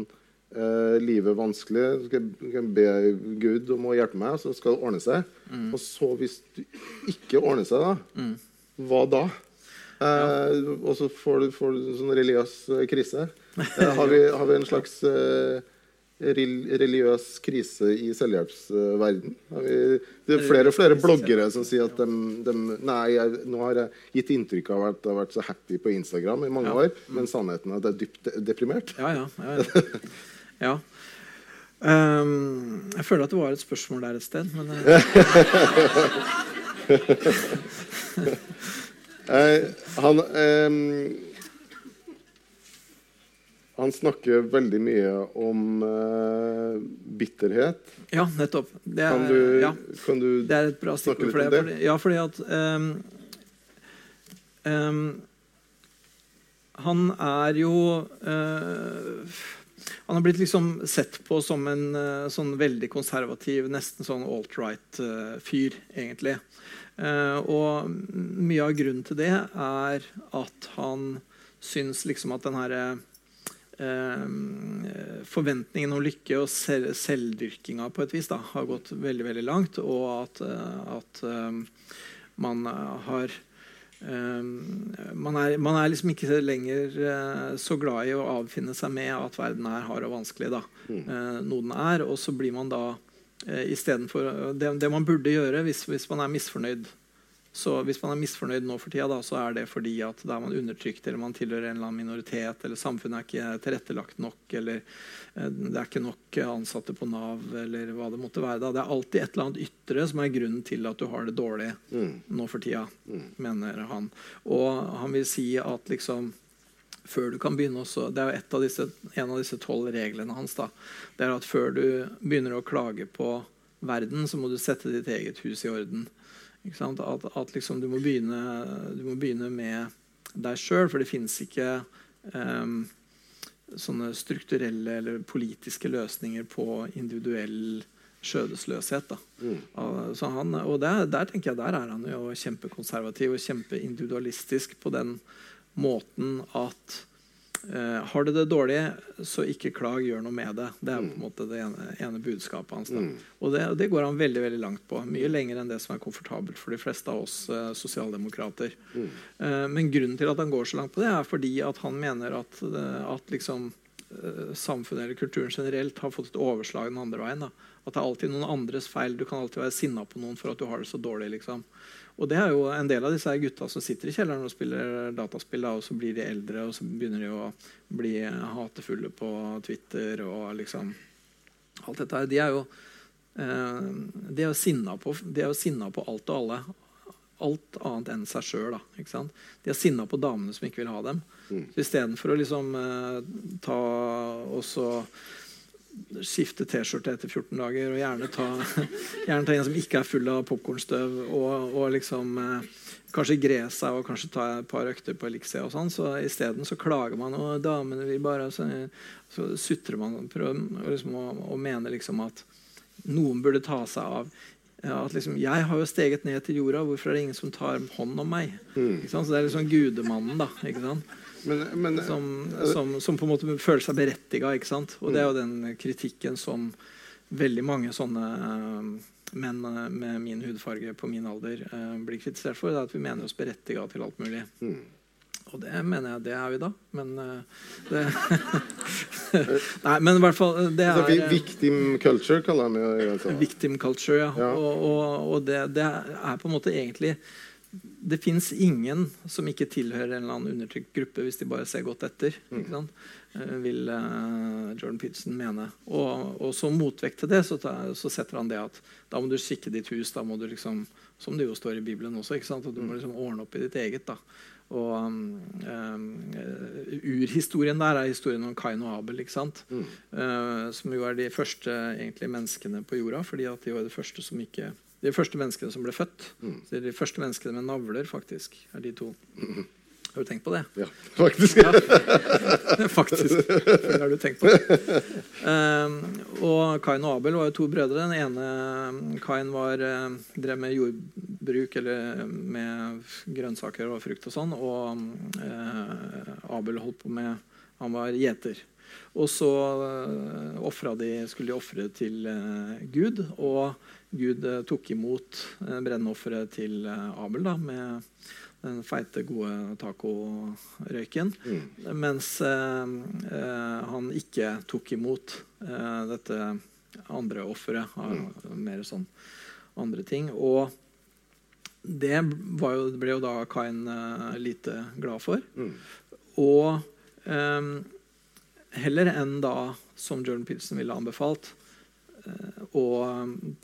eh, livet vanskelig, Du skal skal be Gud om å hjelpe meg, så skal det ordne seg. Og så hvis du ikke ordner seg, da, hva da? Eh, og så får du, får du en sånn religiøs krise. Eh, har, vi, har vi en slags eh, religiøs krise i selvhjelpsverden? Det er flere og flere bloggere som sier at de, de Nei, jeg, nå har jeg gitt inntrykk av at jeg har vært så happy på Instagram i mange år, men sannheten er at jeg er dypt deprimert. Ja, ja. ja, ja. ja. Ehm, jeg føler at det var et spørsmål der et sted, men eh, Eh, han eh, Han snakker veldig mye om uh, bitterhet. ja, nettopp. Det er, Kan du, ja, kan du det er et bra snakke litt om det. Fordi, ja, fordi at um, um, Han er jo uh, Han har blitt liksom sett på som en uh, sånn veldig konservativ, nesten sånn alt-right-fyr, egentlig. Og mye av grunnen til det er at han syns liksom at den herre forventningen om lykke og selv, selvdyrkinga på et vis da, har gått veldig veldig langt, og at, eh, at eh, man eh, har eh, man, er, man er liksom ikke lenger eh, så glad i å avfinne seg med at verden er hard og vanskelig. da, eh, noe den er, Og så blir man da eh, istedenfor det, det man burde gjøre hvis, hvis man er misfornøyd så hvis man er misfornøyd nå for tida, da, så er det fordi at da er man undertrykt, eller man tilhører en eller annen minoritet, eller samfunnet er ikke tilrettelagt nok, eller eh, det er ikke nok ansatte på Nav, eller hva det måtte være. Da. Det er alltid et eller annet ytre som er grunnen til at du har det dårlig nå for tida, mener han. Og han vil si at liksom før du kan begynne også, Det er jo et av disse, en av disse tolv reglene hans. da, det er at Før du begynner å klage på verden, så må du sette ditt eget hus i orden. At, at liksom du, må begynne, du må begynne med deg sjøl, for det fins ikke um, sånne strukturelle eller politiske løsninger på individuell skjødesløshet. Da. Ah, han, og der, der tenker jeg der er han jo kjempekonservativ og kjempeindividualistisk på den måten at har du det dårlig, så ikke klag, gjør noe med det. Det er på en måte det ene, ene budskapet hans. Da. Og det, det går han veldig veldig langt på. Mye lenger enn det som er komfortabelt for de fleste av oss eh, sosialdemokrater. Eh, men grunnen til at han går så langt på det, er fordi at han mener at, eh, at liksom, eh, samfunnet eller kulturen generelt har fått et overslag den andre veien. Da. At det er alltid noen andres feil. Du kan alltid være sinna på noen for at du har det så dårlig. liksom. Og det er jo en del av disse gutta som sitter i kjelleren og spiller dataspill, da, og så blir de eldre, og så begynner de å bli hatefulle på Twitter og liksom Alt dette her. De er jo eh, de er jo sinna på, på alt og alle. Alt annet enn seg sjøl. De er sinna på damene som ikke vil ha dem. Så istedenfor å liksom eh, ta og så skifte T-skjorte etter 14 dager, og gjerne ta, gjerne ta en som ikke er full av popkornstøv, og, og liksom eh, kanskje gre seg og kanskje ta et par økter på Elixia og sånn, så isteden så klager man, og damene vil bare Så, så sutrer man prøver og, liksom, og, og mener liksom at noen burde ta seg av at liksom, Jeg har jo steget ned til jorda, hvorfor er det ingen som tar hånd om meg? Ikke sant? Så Det er liksom gudemannen, da. Men, men som, som, som på en måte føler seg berettiga. Og det er jo den kritikken som veldig mange sånne eh, menn eh, med min hudfarge på min alder eh, blir kritisert for. Det er at vi mener oss berettiga til alt mulig. Og det mener jeg det er vi da. Men eh, det Nei, men i hvert fall det altså, er vi- Victim culture kaller han det. Altså. Victim culture, ja. Ja. Og, og, og det, det er på en måte egentlig Det fins ingen som ikke tilhører en eller annen undertrykt gruppe, hvis de bare ser godt etter. Ikke sant? Eh, Vil uh, Jordan Peterson mene. Og, og som motvekt til det så, så setter han det at da må du skikke ditt hus. Da må du liksom, som det jo står i Bibelen også, ikke sant? Og du må liksom ordne opp i ditt eget. da og um, Urhistorien der er historien om Kain og Abel. ikke sant? Eh, som jo er de første egentlig, menneskene på jorda. fordi at de var de første som ikke de første menneskene som ble født. Mm. de første menneskene med navler, faktisk, er de to. Har du tenkt på det? Ja, faktisk. faktisk. Det har du tenkt på. Um, og Kain og Abel var jo to brødre. Den ene Kain var, eh, drev med jordbruk eller med grønnsaker og frukt og sånn. Og eh, Abel holdt på med Han var gjeter. Og så de, skulle de ofre til uh, Gud, og Gud uh, tok imot uh, brennofferet til Abel da, med den feite, gode tacorøyken. Mm. Mens han ikke tok imot dette andre offeret. Mm. Mer sånn andre ting. Og det jo, ble jo da Kain lite glad for. Mm. Og um, heller enn da, som Jordan Peterson ville anbefalt, uh, å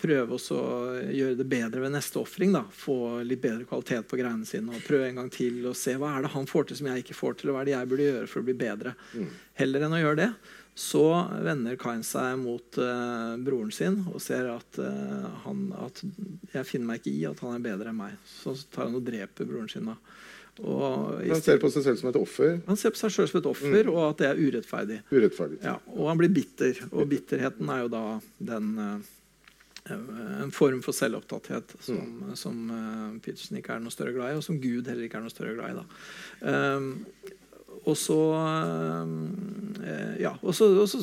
prøve å gjøre det bedre ved neste ofring. Få litt bedre kvalitet på greiene sine og prøve en gang til og se hva er det han får til som jeg ikke får til, og hva er det jeg burde gjøre for å bli bedre. Mm. Heller enn å gjøre det, så vender Kain seg mot uh, broren sin og ser at, uh, han, at jeg finner meg ikke i at han er bedre enn meg. Så tar han og dreper broren sin. da. Han ser på seg selv som et offer? Han ser på seg selv som et offer, mm. og at det er urettferdig. urettferdig. Ja, og han blir bitter. Og bitterheten er jo da den, uh, en form for selvopptatthet som, mm. som uh, Peterson ikke er noe større glad i, og som Gud heller ikke er noe større glad i. Da. Um, og så ja, og så, og så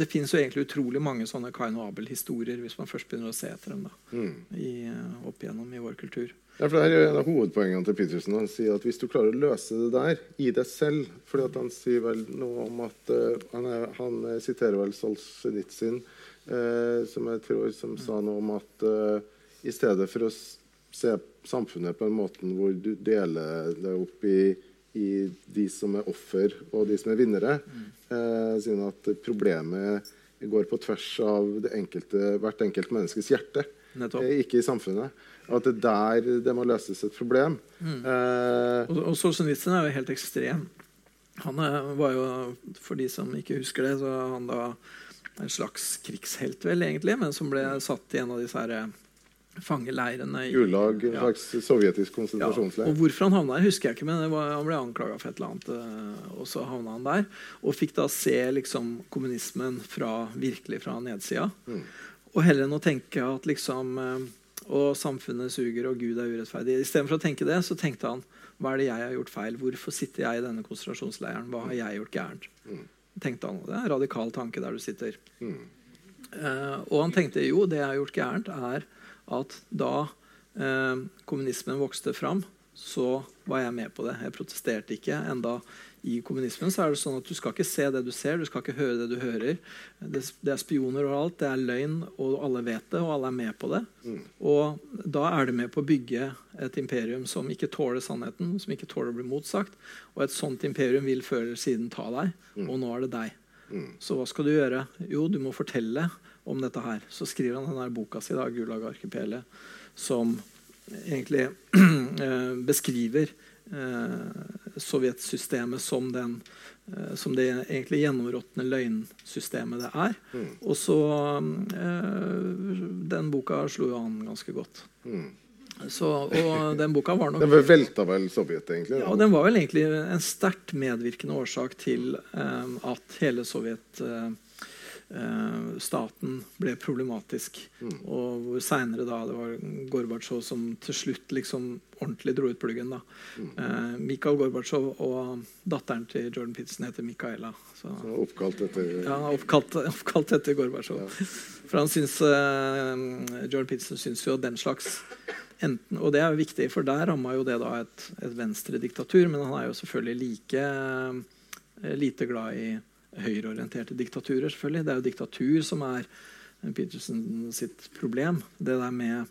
Det fins jo egentlig utrolig mange sånne Kain og Abel-historier hvis man først begynner å se etter dem da, mm. i, opp igjennom i vår kultur. Ja, for det er en av hovedpoengene til Petersen. Han sier at hvis du klarer å løse det der i deg selv fordi at Han sier vel noe om at uh, han, er, han, siterer vel Solzjenitsyn, uh, som jeg tror som sa noe om at uh, i stedet for å se samfunnet på en måte hvor du deler det opp i, i de som er offer, og de som er vinnere, uh, siden at problemet går på tvers av enkelte, hvert enkelt menneskes hjerte, ikke i samfunnet. At det er der det må løses et problem. Mm. Eh, og, og Solzjenitsyn er jo helt ekstrem. Han var jo, For de som ikke husker det, så han da en slags krigshelt, vel, egentlig, men som ble satt i en av disse her eh, fangeleirene. I, Gulag, en ja. slags sovjetisk konsentrasjonsleir. Ja. Og Hvorfor han havna der, husker jeg ikke, men var, han ble anklaga for et eller annet. Eh, og så havna han der. Og fikk da se liksom, kommunismen fra, virkelig fra nedsida. Mm. Og heller enn å tenke at liksom og samfunnet suger, og Gud er urettferdig. Istedenfor å tenke det, så tenkte han hva er det jeg har gjort feil? Hvorfor sitter jeg i denne konsentrasjonsleiren? Hva har jeg gjort gærent? Mm. tenkte han, Det er en radikal tanke der du sitter. Mm. Uh, og han tenkte jo, det jeg har gjort gærent, er at da uh, kommunismen vokste fram, så var jeg med på det. Jeg protesterte ikke. Enda i kommunismen så er det sånn at du skal ikke se det du ser, du skal ikke høre det du hører. Det, det er spioner og alt, det er løgn, og alle vet det, og alle er med på det. Mm. Og da er det med på å bygge et imperium som ikke tåler sannheten, som ikke tåler å bli motsagt. Og et sånt imperium vil før eller siden ta deg, mm. og nå er det deg. Mm. Så hva skal du gjøre? Jo, du må fortelle om dette her. Så skriver han denne boka si, da, 'Gulag-arkipelet', som egentlig eh, beskriver sovjetsystemet som, den, eh, som det egentlig gjennområtne løgnsystemet det er. Mm. Og så Den boka slo jo an ganske godt. Mm. Så, og den boka var nok Den velta vel Sovjet, egentlig? Ja, den var vel egentlig en sterkt medvirkende årsak til um, at hele Sovjet uh, Eh, staten ble problematisk. Mm. Og hvor seinere da det var Gorbatsjov som til slutt liksom ordentlig dro ut pluggen. da. Mm. Eh, Mikhail Gorbatsjov og datteren til Jordan Pitson heter Mikaela. Så, så oppkalt etter Ja, oppkalt, oppkalt etter Gorbatsjov. Ja. For han syns eh, Jordan Pitson syns jo den slags enten, Og det er jo viktig, for der ramma jo det da et, et venstrediktatur, men han er jo selvfølgelig like eh, lite glad i høyreorienterte diktaturer. selvfølgelig. Det er jo diktatur som er Peterson sitt problem. Det der med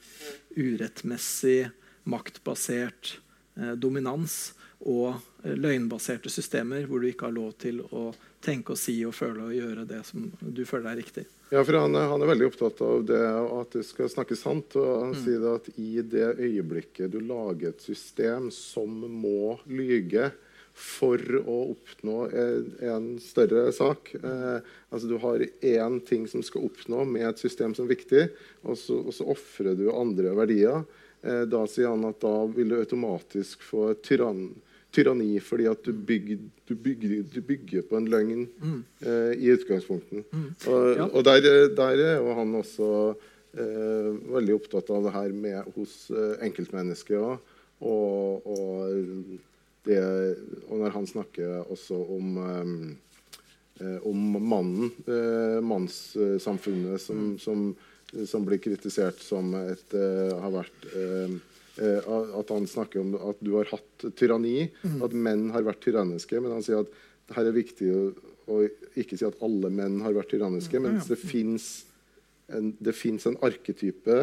urettmessig, maktbasert eh, dominans og eh, løgnbaserte systemer hvor du ikke har lov til å tenke og si og føle og gjøre det som du føler er riktig. Ja, for han er, han er veldig opptatt av det at det skal snakke sant. og Han mm. sier at i det øyeblikket du lager et system som må lyge, for å oppnå en større sak. Eh, altså Du har én ting som skal oppnå med et system som er viktig, og så, og så ofrer du andre verdier. Eh, da sier han at da vil du automatisk få tyrann, tyranni fordi at du bygger, du bygger, du bygger på en løgn mm. eh, i utgangspunkten. Mm. Og, ja. og der, der, er jo han også eh, veldig opptatt av det her med hos eh, enkeltmennesket òg. Og, og det, og når han snakker også om um, eh, om mannen, eh, mannssamfunnet, som, som, som, blir kritisert som et eh, har vært At han snakker om at du har hatt tyranni, mm. at menn har vært tyranniske. Men han sier at det her er viktig å, å ikke si at alle menn har vært tyranniske, men det fins en, en arketype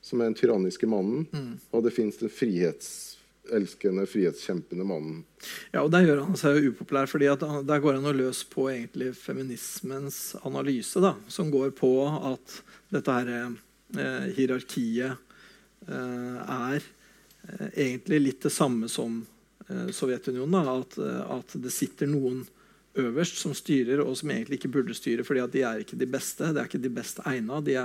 som er den tyranniske mannen, mm. og det fins den frihetselskende, frihetskjempende mannen. Ja, og Der gjør han seg jo upopulær, fordi der går han jo løs på egentlig feminismens analyse, da, som går på at dette her eh, hierarkiet eh, er eh, egentlig litt det samme som eh, Sovjetunionen. Da, at, eh, at, det sitter noen øverst som styrer, og som egentlig ikke burde styre, fordi at de er ikke de beste. De er ikke de best egna. De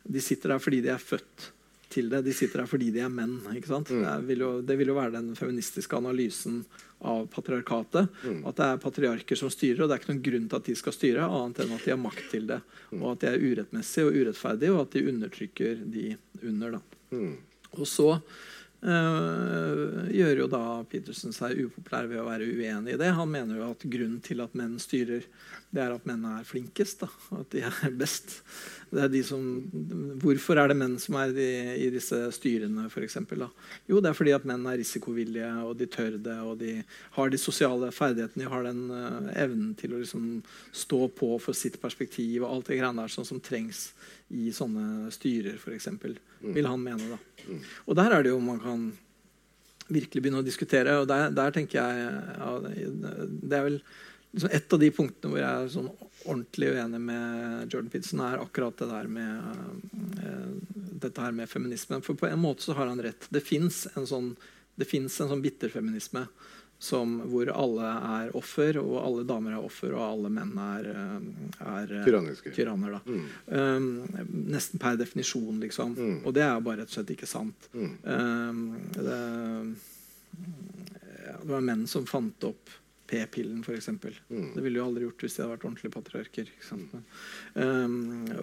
de sitter der fordi de er født til det. De sitter her fordi de er menn. Mm. Det, vil jo, det, vil jo, være den feministiske analysen av patriarkatet. Mm. At det er patriarker som styrer, og det er ikke noen grunn til at de skal styre, annet enn at de har makt til det. Mm. Og at de er urettmessige og urettferdige, og at de undertrykker de under. Mm. Og så Uh, gjør jo da Petersen seg upopulær ved å være uenig i det. Han mener jo at grunnen til at menn styrer, det er at mennene er flinkest. Da. At de er best. Det er de som, hvorfor er det menn som er de, i disse styrene, f.eks.? Jo, det er fordi at menn er risikovillige, og de tør det, og de har de sosiale ferdighetene. De har den uh, evnen til å liksom stå på for sitt perspektiv og alt det greiene der sånn som trengs i sånne styrer, f.eks. Mm. Vil han mene, da. Mm. Og der er det jo man kan virkelig begynne å diskutere. Og der, der tenker jeg ja, Det er vel liksom et av de punktene hvor jeg er sånn ordentlig uenig med Jordan Pitson, er akkurat det der med uh, dette her med feminismen. For på en måte så har han rett. Det fins en sånn, det en sånn bitterfeminisme som, hvor alle er offer, og alle damer er offer, og alle menn er, eh, er eh, tyranner. Mm. Um, nesten per definisjon, liksom. Mm. Og det er bare rett og slett ikke sant. Mm. Um, det, det, var menn som fant opp p-pillen, f.eks. Mm. Det ville jo aldri gjort hvis de hadde vært ordentlige patriarker. Men, um,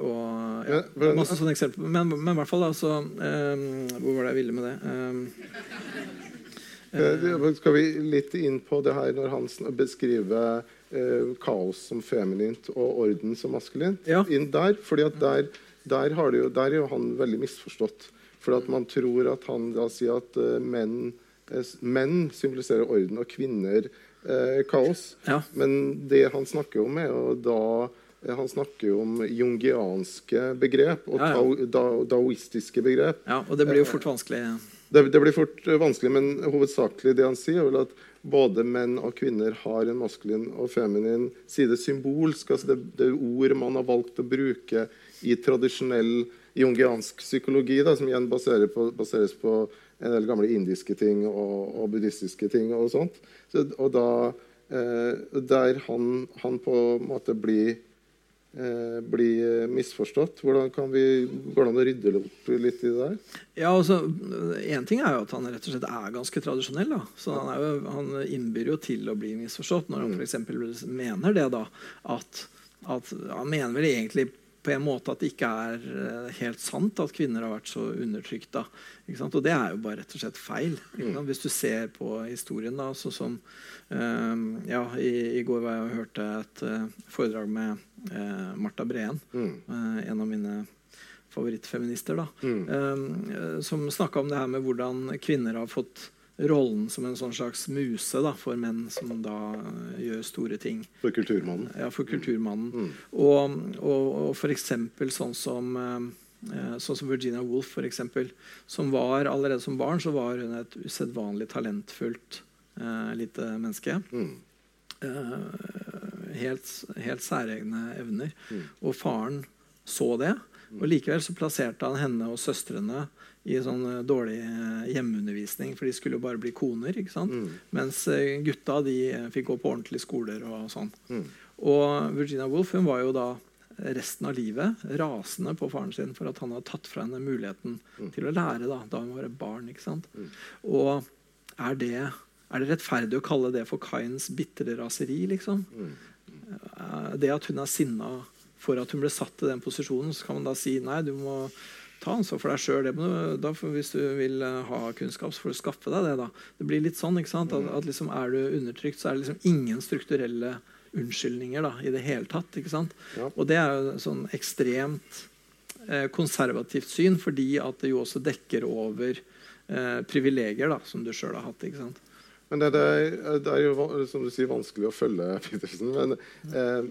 og, ja, masse sånne eksempler. Men, men i hvert fall, altså Hvor var det jeg ville med det? Um, skal vi litt inn på det her når han beskriver eh, kaos som feminint og orden som maskulint? Ja. Inn der, fordi at der, der, jo, der, er jo han veldig misforstått. For at man tror at han da sier at uh, menn, menn, symboliserer orden, og kvinner eh, kaos. Ja. Men det han snakker om, er jo da han snakker om jungianske begrep og ja, ja. Da, daoistiske begrep. Ja, og det blir jo fort vanskelig. Det, det, blir fort vanskelig, men hovedsakelig det han sier, er vel at både menn og kvinner har en maskulin og feminin side symbolsk. altså det, det ord man har valgt å bruke i tradisjonell jungiansk psykologi, da, som igjen baserer på, baseres på en del gamle indiske ting og, og buddhistiske ting. og sånt. Så, og da, eh, Der han, han, på en måte blir eh, bli misforstått? Hvordan kan vi, Går det an å rydde opp litt i det der? Ja, altså, Én ting er jo at han rett og slett er ganske tradisjonell. da. Så Han, jo, han innbyr jo til å bli misforstått når han mm. f.eks. mener det. da, at, at Han mener vel egentlig på en måte at det ikke er eh, helt sant at kvinner har vært så undertrykt. Og det er jo bare rett og slett feil. Mm. Hvis du ser på historien, da, så som um, ja, i, i, går var jeg og hørte et uh, foredrag med uh, Marta Breen, mm. uh, en av mine favorittfeminister, da, mm. um, som snakka om det her med hvordan kvinner har fått rollen som en sånn slags muse da, for menn som da uh, gjør store ting. For kulturmannen? Ja, for kulturmannen. Mm. Og, og, og for eksempel sånn som, uh, sånn som Virginia Woolf, for eksempel, som var allerede som barn så var hun et usedvanlig talentfullt uh, lite menneske. Mm. helt, helt særegne evner. Mm. Og faren så det. Og Likevel så plasserte han henne og søstrene i sånn eh, dårlig eh, hjemmeundervisning, for de skulle jo bare bli koner. ikke sant? Mm. Mens eh, gutta de fikk gå på ordentlige skoler og sånn. Mm. Og Virginia Woolf hun var jo da resten av livet rasende på faren sin for at han hadde tatt fra henne muligheten mm. til å lære da, da hun var et barn. ikke sant? Mm. Og er det, er det, rettferdig å kalle det for Kains bitre raseri, liksom? Mm. Det at hun er sinna for at hun ble satt i den posisjonen, så kan man da si nei, du må ta ansvar for deg sjøl. Hvis du vil eh, ha kunnskap, så får du skaffe deg det. da. Det blir litt sånn ikke sant? at, at liksom, Er du undertrykt, så er det liksom ingen strukturelle unnskyldninger da, i det hele tatt. ikke sant? Ja. Og det er jo sånn ekstremt eh, konservativt syn, fordi at det jo også dekker over eh, privilegier da, som du sjøl har hatt. ikke sant? Men det, det, er, det er jo som du sier, vanskelig å følge Petersen. Men eh,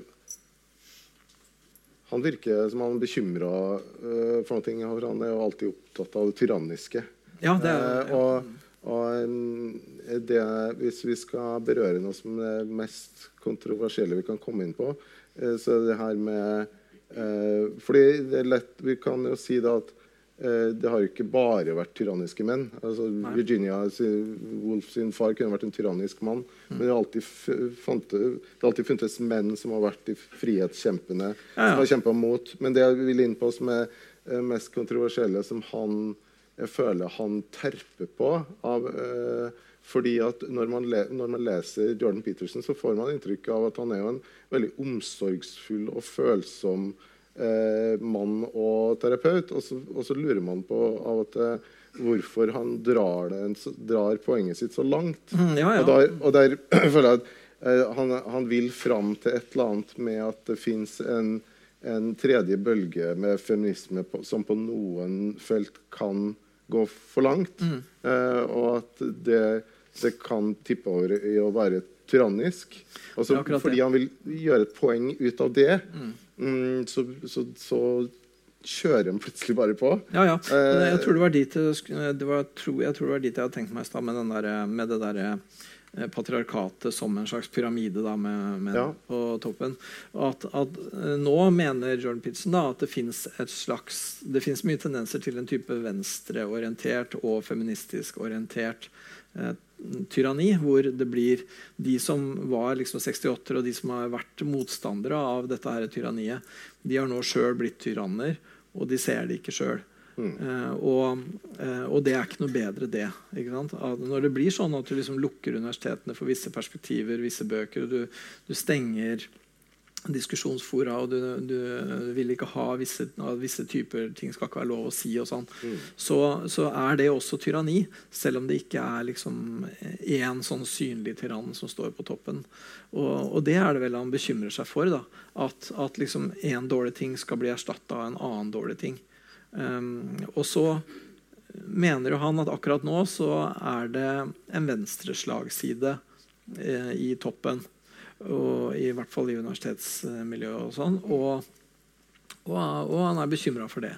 han virker som han er bekymra uh, for noe. Han er jo alltid opptatt av det tyranniske. Ja, det er, uh, og og det, hvis vi skal berøre noe som er det mest kontroversielle vi kan komme inn på, uh, så er det her med eh, fordi det er lett, Vi kan jo si da at eh, det har ikke bare vært tyranniske menn. Altså, Virginia Woolf sin far kunne vært en tyrannisk mann. Men det har alltid, alltid funtes menn som har vært de frihetskjempende, Ja, ja. som har kjempa mot. Men det jeg vil inn på som er eh, mest kontroversielle, som han jeg føler han terper på av, uh, fordi at når man, le, når man leser Jordan Peterson, så får man inntrykk av at han er jo en veldig omsorgsfull og følsom eh, mann og terapeut. Og så, og så lurer man på av og til hvorfor han drar, det, drar poenget sitt så langt. Mm, ja, ja. Og der, og der føler jeg at eh, han, han vil fram til et eller annet med at det fins en, en tredje bølge med feminisme på, som på noen felt kan gå for langt. Mm. Eh, og at det, det kan tippe over i å være tyrannisk. Altså, fordi han vil gjøre et poeng ut av det, mm, så, så, så kjører de plutselig bare på. Ja, ja. Men Eh, jeg tror det var dit det, var, tror, jeg tror det var dit jeg hadde tenkt meg i stad, med, den der, med det derre eh, patriarkatet som en slags pyramide da, med menn Ja. på toppen. At, at eh, Nå mener Jordan Pitson da, at det fins mye tendenser til en type venstreorientert og feministisk orientert eh, tyranni, hvor det blir de som var liksom 68-ere, og de som har vært motstandere av dette her tyranniet, de har nå sjøl blitt tyranner, og de ser det ikke sjøl. Eh, og, eh, og det er ikke noe bedre, det. Ikke sant? At når det blir sånn at du liksom lukker universitetene for visse perspektiver, visse bøker, og du, du stenger diskusjonsfora, og du, du vil ikke ha visse, visse typer ting skal ikke være lov å si, og sånn, så, så er det også tyranni. Selv om det ikke er liksom én sånn synlig tyrann som står på toppen. Og, og det er det vel han bekymrer seg for. da, At, at liksom én dårlig ting skal bli erstatta av en annen dårlig ting. Um, og så mener jo han at akkurat nå så er det en venstreslagside eh, i toppen. Og I hvert fall i universitetsmiljøet og sånn. Og, og, og han er bekymra for det.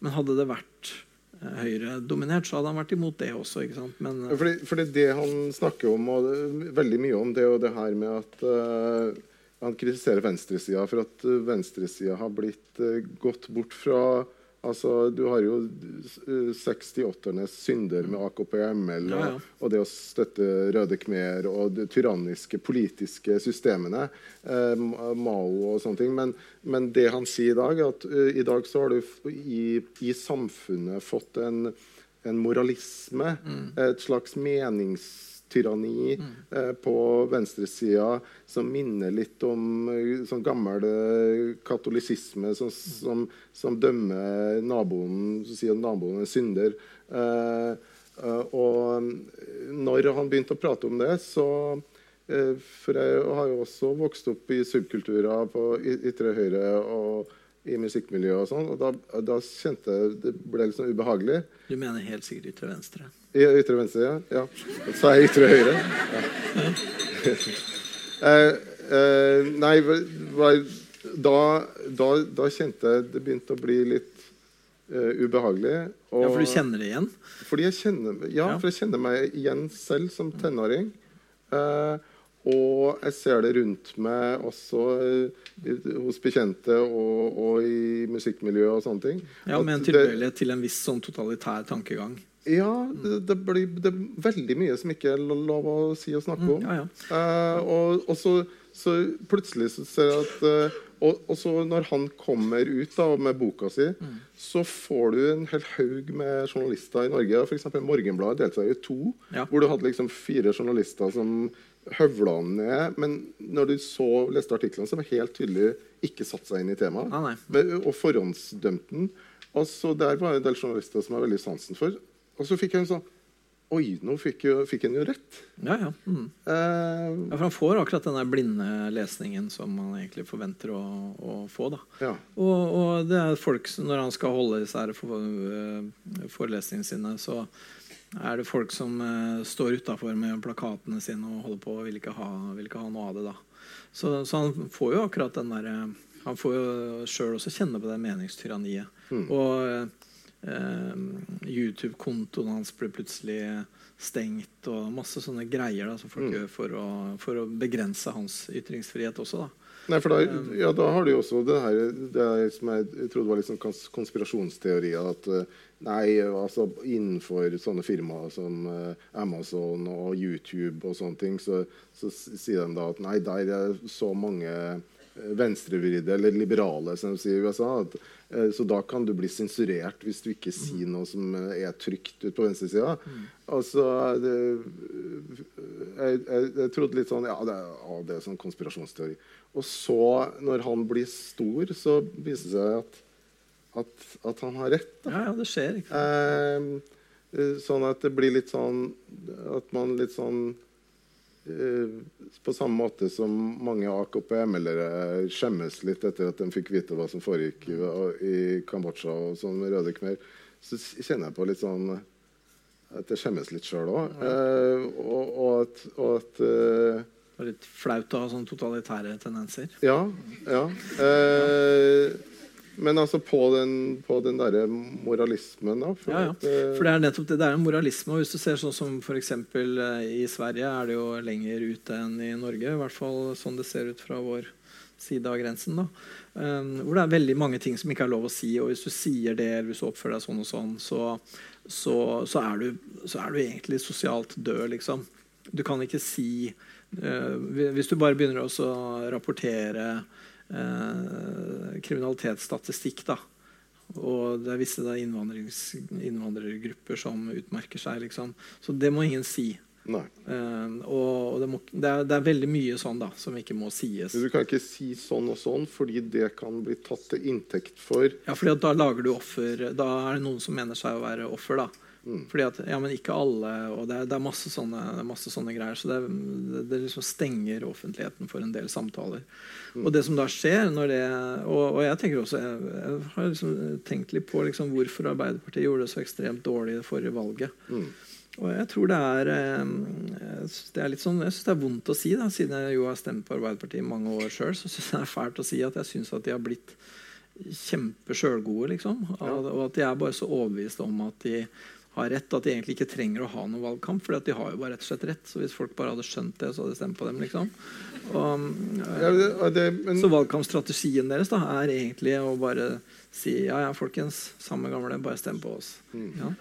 Men hadde det vært eh, Høyre-dominert, så hadde han vært imot det også. ikke sant? Men eh, Fordi, fordi det han snakker om, og det, veldig mye om, det er jo det her med at uh, Han kritiserer venstresida for at venstresida har blitt uh, gått bort fra Altså, Du har jo uh, 68-ernes synder med AKP og Ja, ja. og det å støtte Røde Khmer og de tyranniske politiske systemene. Eh, Mao og sånne ting. Men, men det han sier i dag, at uh, i dag så har du i, i samfunnet fått en en moralisme, et slags meningstyranni eh, på venstresida som minner litt om eh, sånn gammel eh, katolisisme som, som, som dømmer naboen, som sier at naboen er synder. Eh, eh, og når han begynte å prate om det, så For jeg har jo også vokst opp i subkulturer på ytre høyre og i musikkmiljøet og sånn, og da, da kjente jeg det ble sånn ubehagelig. du mener helt sikkert ytre venstre. I ytre venstre, ja. ja. Så er jeg ytre høyre. Ja. eh, eh, nei, da, da, da kjente jeg det begynte å bli litt eh, ubehagelig. Og, Ja, For du kjenner det igjen? fordi jeg kjenner, ja, Ja. for jeg kjenner meg igjen selv som tenåring. Eh, og jeg ser det rundt meg også eh, hos bekjente og, og i musikkmiljøet og sånne ting. Ja, Med en tilbøyelighet til en viss sånn totalitær tankegang. ja, det, det blir det er veldig mye som ikke er lov å si og snakke om. Mm, ja, ja. Eh, og, og så, så plutselig så ser jeg at eh, og, og så når han kommer ut da, med boka si, Mm. så får du en hel haug med journalister i Norge. F.eks. Morgenbladet delte seg i to, Ja. hvor du hadde liksom fire journalister som høvla han ned. Men når du så leste artiklene, så var helt tydelig ikke satt seg inn i temaet. Nei. Og forhåndsdømte den. Og så Der var det en del journalister som har veldig sansen for. Og så fikk jeg en sånn Oi, nå fikk, jo, fikk han jo rett. Ja, ja. Mm. Uh, ja, for han får akkurat den der blinde lesningen som man egentlig forventer å, å få. da. ja. Og, og det er folk som, når han skal holde disse her øh, forelesningene sine, så er det folk som uh, står utafor med plakatene sine og holder på og vil ikke ha, vil ikke ha noe av det. da. Så, så han får jo akkurat den derre Han får jo sjøl også kjenne på det meningstyranniet. Mm. Og uh, YouTube-kontoen hans blir plutselig stengt, og masse sånne greier da, som folk Mm. gjør for å, for å begrense hans ytringsfrihet også. da. Nei, for da, ja, da har du jo også det her det som jeg, trodde var sånn konspirasjonsteorier. At eh, nei, altså innenfor sånne firmaer som eh, Amazon og YouTube og sånne ting, så, så sier de da at nei, der er så mange eh, venstrevridde eller liberale, som de sier i USA. At, eh, så da kan du bli sensurert hvis du ikke sier noe som er trygt ut på venstresida. Altså, det, jeg, jeg, jeg trodde litt sånn Ja, det, ja, det er sånn konspirasjonsteori. Og så, når han blir stor, så viser det seg at, at, at han har rett. Da. Ja, ja, det skjer. ikke? Eh, eh, sånn at det blir litt sånn At man litt sånn eh, På samme måte som mange AKP-meldere skjemmes litt etter at de fikk vite hva som foregikk i, i Kambodsja og sånn med Røde Khmer, så kjenner jeg på litt sånn at jeg skjemmes litt sjøl òg. Eh, og, og at, og at eh, Det er litt flaut å ha sånne totalitære tendenser. Ja. ja. Eh, men altså på den, på den derre moralismen, da. For Ja, ja. eh, For det er nettopp det. Det er en moralisme. Og hvis du ser sånn som f.eks. i Sverige, er det jo lenger ute enn i Norge. I hvert fall sånn det ser ut fra vår side av grensen. da. Um, hvor det er veldig mange ting som ikke er lov å si. Og hvis du sier det, eller hvis du oppfører deg sånn og sånn, så, så, så, er, du, så er du egentlig sosialt død, liksom. Du kan ikke si eh, Hvis du bare begynner å rapportere eh, kriminalitetsstatistikk, da, og det er visse innvandrergrupper som utmerker seg. Liksom. Så det må ingen si. Nei. Uh, og det, må, det, er, det er veldig mye sånn da, som ikke må sies. Du kan ikke si sånn og sånn, fordi det kan bli tatt til inntekt for Ja, fordi Da lager du offer Da er det noen som mener seg å være offer. da. Fordi at, ja, men ikke alle Og det er, det er, masse, sånne, det er masse sånne greier. Så det, det, liksom stenger offentligheten for en del samtaler. Og det som da skjer når det Og, og jeg tenker også Jeg, jeg har liksom tenkt litt på liksom hvorfor Arbeiderpartiet gjorde det så ekstremt dårlig i det forrige valget. Mm. Og jeg tror det er det er litt sånn, jeg synes det er vondt å si, da, siden jeg jo har stemt på Arbeiderpartiet i mange år sjøl. Så syns jeg det er fælt å si at jeg syns at de har blitt kjempesjølgode, liksom. Og, og at de er bare så overbevist om at de har rett, at de egentlig ikke trenger å ha noen valgkamp. For de har jo bare rett og slett rett. Så hvis folk bare hadde skjønt det, så hadde de stemt på dem. liksom. Og, eh, ja, det, det, men, så valgkampstrategien deres da, er egentlig å bare si ja, ja, folkens, samme gamle, bare stem på oss. Ja.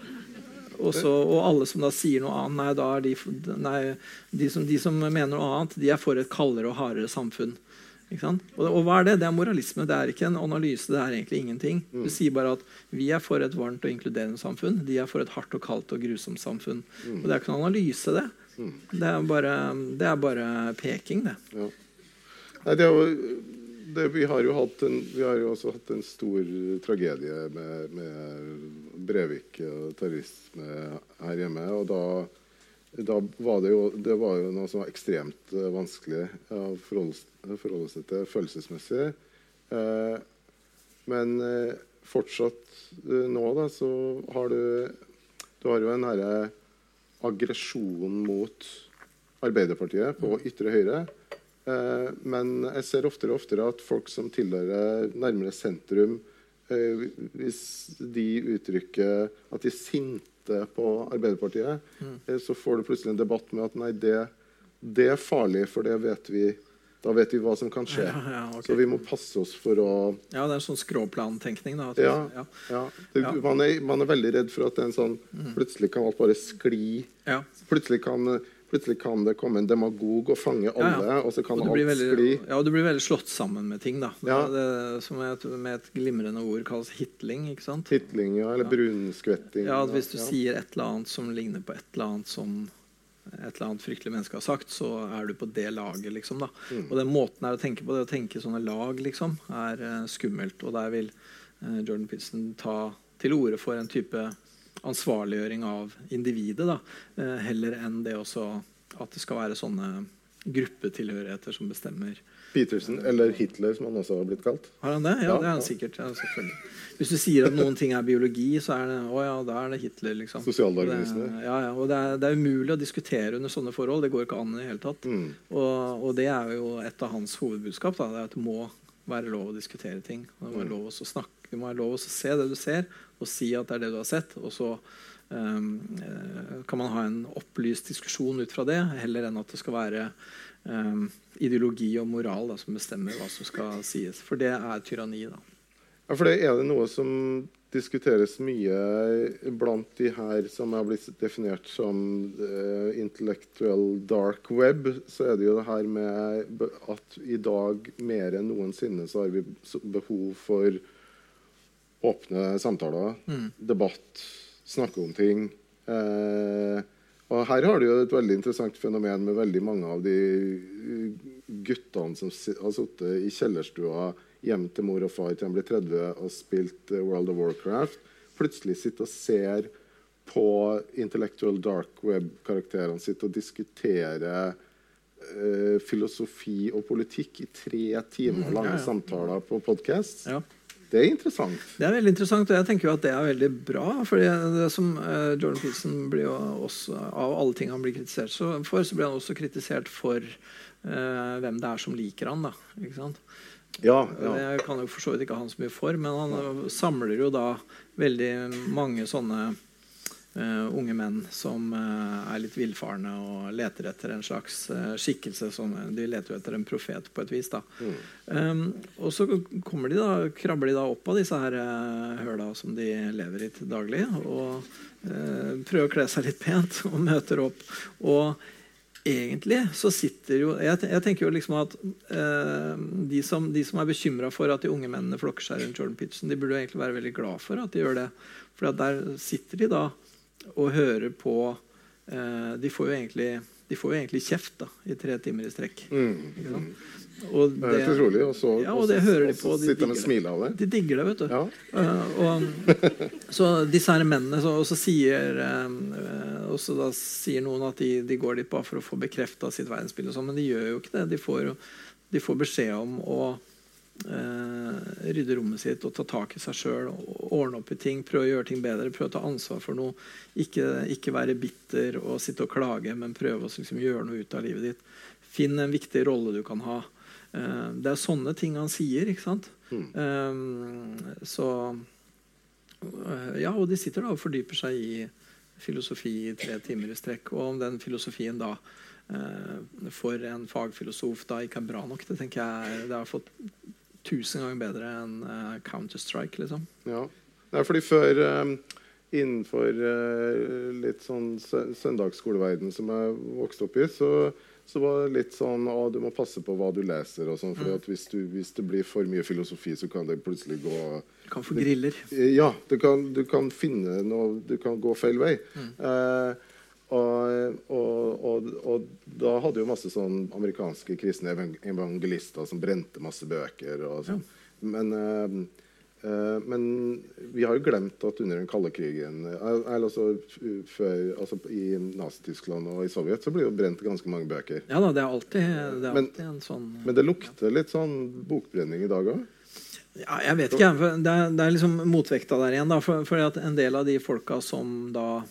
Og, så, og alle som da sier noe annet, nei, da er de, nei, de, som, de som mener noe annet, de er for et kaldere og hardere samfunn. Og, og hva er det? Det er moralisme. Det er ikke en analyse. Det er egentlig ingenting. Du sier bare at vi er for et varmt og inkluderende samfunn. De er for et hardt og kaldt og grusomt samfunn. Og det er ikke noen analyse, det. Det er bare, det er bare peking, det. ja. Nei, det jo det, vi, har en, vi har jo også hatt en stor tragedie med, med Brevik og terrorisme her hjemme. Og da, da var det jo det var jo noe som var ekstremt uh, vanskelig å forholde, forholde seg til følelsesmessig. Uh, men eh, fortsatt nå, da, så har du Du har jo en herre aggresjon mot Arbeiderpartiet på ytre høyre. Men jeg ser oftere og oftere at folk som tilhører nærmere sentrum, hvis de uttrykker at de er sinte på Arbeiderpartiet, mm. så får du plutselig en debatt med at nei, det, det er farlig, for det vet vi da vet vi hva som kan skje. Ja, ja, okay. Så vi må passe oss for å Ja, det er en sånn skråplantenkning. da. Ja. ja. det, Ja. Man, er, man er veldig redd for at det er en sånn Plutselig kan alt bare skli. Ja. Plutselig kan, plutselig kan det komme en demagog og fange Ja, ja. alle, og så kan Og alt veldig, skli. ja, du blir veldig slått sammen med ting. da. Ja. det, som et, med et glimrende ord kalles hitling. ikke sant? Hitling ja, eller brunskvetting. Ja, at Hvis du ja. sier et eller annet som ligner på et eller annet som et eller annet fryktelig menneske har sagt, så er du på det laget. liksom da. Mm. Og den måten her å tenke på, det å tenke sånne lag, liksom, er uh, skummelt. Og der vil uh, Jordan Pitson ta til orde for en type ansvarliggjøring av individet, da, eh, heller enn det også at det skal være sånne gruppetilhørigheter som bestemmer. Petersen, eller Hitler, som han også har blitt kalt. Har han det? Ja, Ja, det er han sikkert. Ja, selvfølgelig. Hvis du sier at noen ting er biologi, så er det å ja, da er det Hitler. liksom. Sosialdarwinisme. Ja, ja, og det er, det er umulig å diskutere under sånne forhold. Det går ikke an i det hele tatt. Mm. Og, og det er jo et av hans hovedbudskap. Da, det er at det må være lov å diskutere ting. Det må være Mm. lov å snakke, det må være lov å se det du ser, og si at det er det du har sett. Og så eh, kan man ha en opplyst diskusjon ut fra det, heller enn at det skal være ehm, ideologi og moral da, som bestemmer hva som skal sies. For det er tyranni. da. Ja, for det er det noe som diskuteres mye blant de her som har blitt definert som uh, intellectual dark web, så er det jo det her med at i dag mer enn noensinne så har vi behov for åpne samtaler, Mm. debatt, snakke om ting. Eh, og her har du jo et veldig interessant fenomen med veldig mange av de guttene som har sittet i kjellerstua hjemme til mor og far til de blir 30 og spilt eh, World of Warcraft, plutselig sitter og ser på intellectual dark web-karakterene sitt og diskuterer eh, filosofi og politikk i tre timer lange ja, ja. samtaler på podkast. Ja. Det er interessant. Det er veldig interessant, og jeg tenker jo at det er veldig bra. fordi det som eh, Jordan Peterson blir jo også, Av alle ting han blir kritisert for, så blir han også kritisert for uh, hvem det er som liker han. da, ikke sant? Ja, ja. Det kan jo for så vidt ikke han så mye for, men han eh, samler jo da veldig mange sånne unge menn som eh, er litt villfarne og leter etter en slags eh, skikkelse. Som, de leter jo etter en profet på et vis. da. Mm. Um, og så kommer de da, krabber de da opp av disse her uh, høla som de lever i til daglig, og uh, prøver å kle seg litt pent og møter opp. Og egentlig så sitter jo Jeg, jeg tenker jo liksom at eh, de, som, de som er bekymra for at de unge mennene flokker seg rundt Jordan Pitchen, de burde jo egentlig være veldig glad for at de gjør det. For der sitter de da og hører på eh, de, får jo egentlig, de får jo egentlig kjeft da, i tre timer i strekk. Mm. Og Det er helt utrolig. Og så, Ja, og det hører de på, de sitter det. smiler av det. De digger det, vet du. Ja. Uh, og, så disse her mennene så, Og så sier uh, og så da sier noen at de, de går dit bare for å få bekrefta sitt verdensbilde, sånn, men de gjør jo ikke det. De får, de får beskjed om å eh, rydde rommet sitt og ta tak i seg sjøl. Ordne opp i ting, prøve å gjøre ting bedre, prøve å ta ansvar for noe. Ikke, ikke være bitter og sitte og klage, men prøve å liksom, gjøre noe ut av livet ditt. Finn en viktig rolle du kan ha. Eh, det er sånne ting han sier, ikke sant? Mm. Eh, så eh, Ja, og de sitter da og fordyper seg i filosofi i tre timer i strekk. Og om den filosofien da eh, for en fagfilosof da ikke er bra nok, det tenker jeg det har fått tusen ganger bedre enn uh, Counter-Strike, liksom. Ja. Nei, fordi før um, Innenfor uh, litt sånn søndagsskoleverden som jeg vokste opp i, så, så var det litt sånn å, du må passe på hva du leser. og sånn, for at hvis, du, hvis det blir for mye filosofi, så kan det plutselig gå Du kan få griller. Ja, du kan, du kan finne noe Du kan gå feil vei. Eh, og, og, og, og da hadde jo masse sånn amerikanske kristne evangelister som brente masse bøker. Og sånn. Men, uh, uh, men vi har jo glemt at under den kalde krigen eh, eller altså, før, altså I Nazi-Tyskland og i Sovjet så ble jo brent ganske mange bøker. Ja da, det er alltid, det er Men- alltid en sånn Men det lukter litt sånn bokbrenning i dag òg. Ja, jeg vet ikke. Det er, det er liksom motvekta der igjen. Da, for, for en del av de folka som da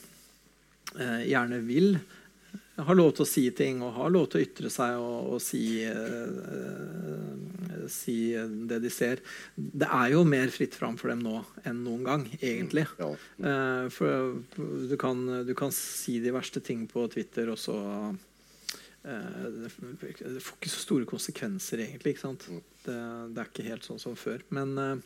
gjerne vil ha lov til å si ting og ha lov til å ytre seg og, og si, eh, si det de ser Det er jo mer fritt fram for dem nå enn noen gang, egentlig. Ja. Eh, for du kan, du kan si de verste ting på Twitter, og så eh, det, det får ikke så store konsekvenser, egentlig. ikke? Mm. Det, det er ikke helt sånn som før. Men, eh,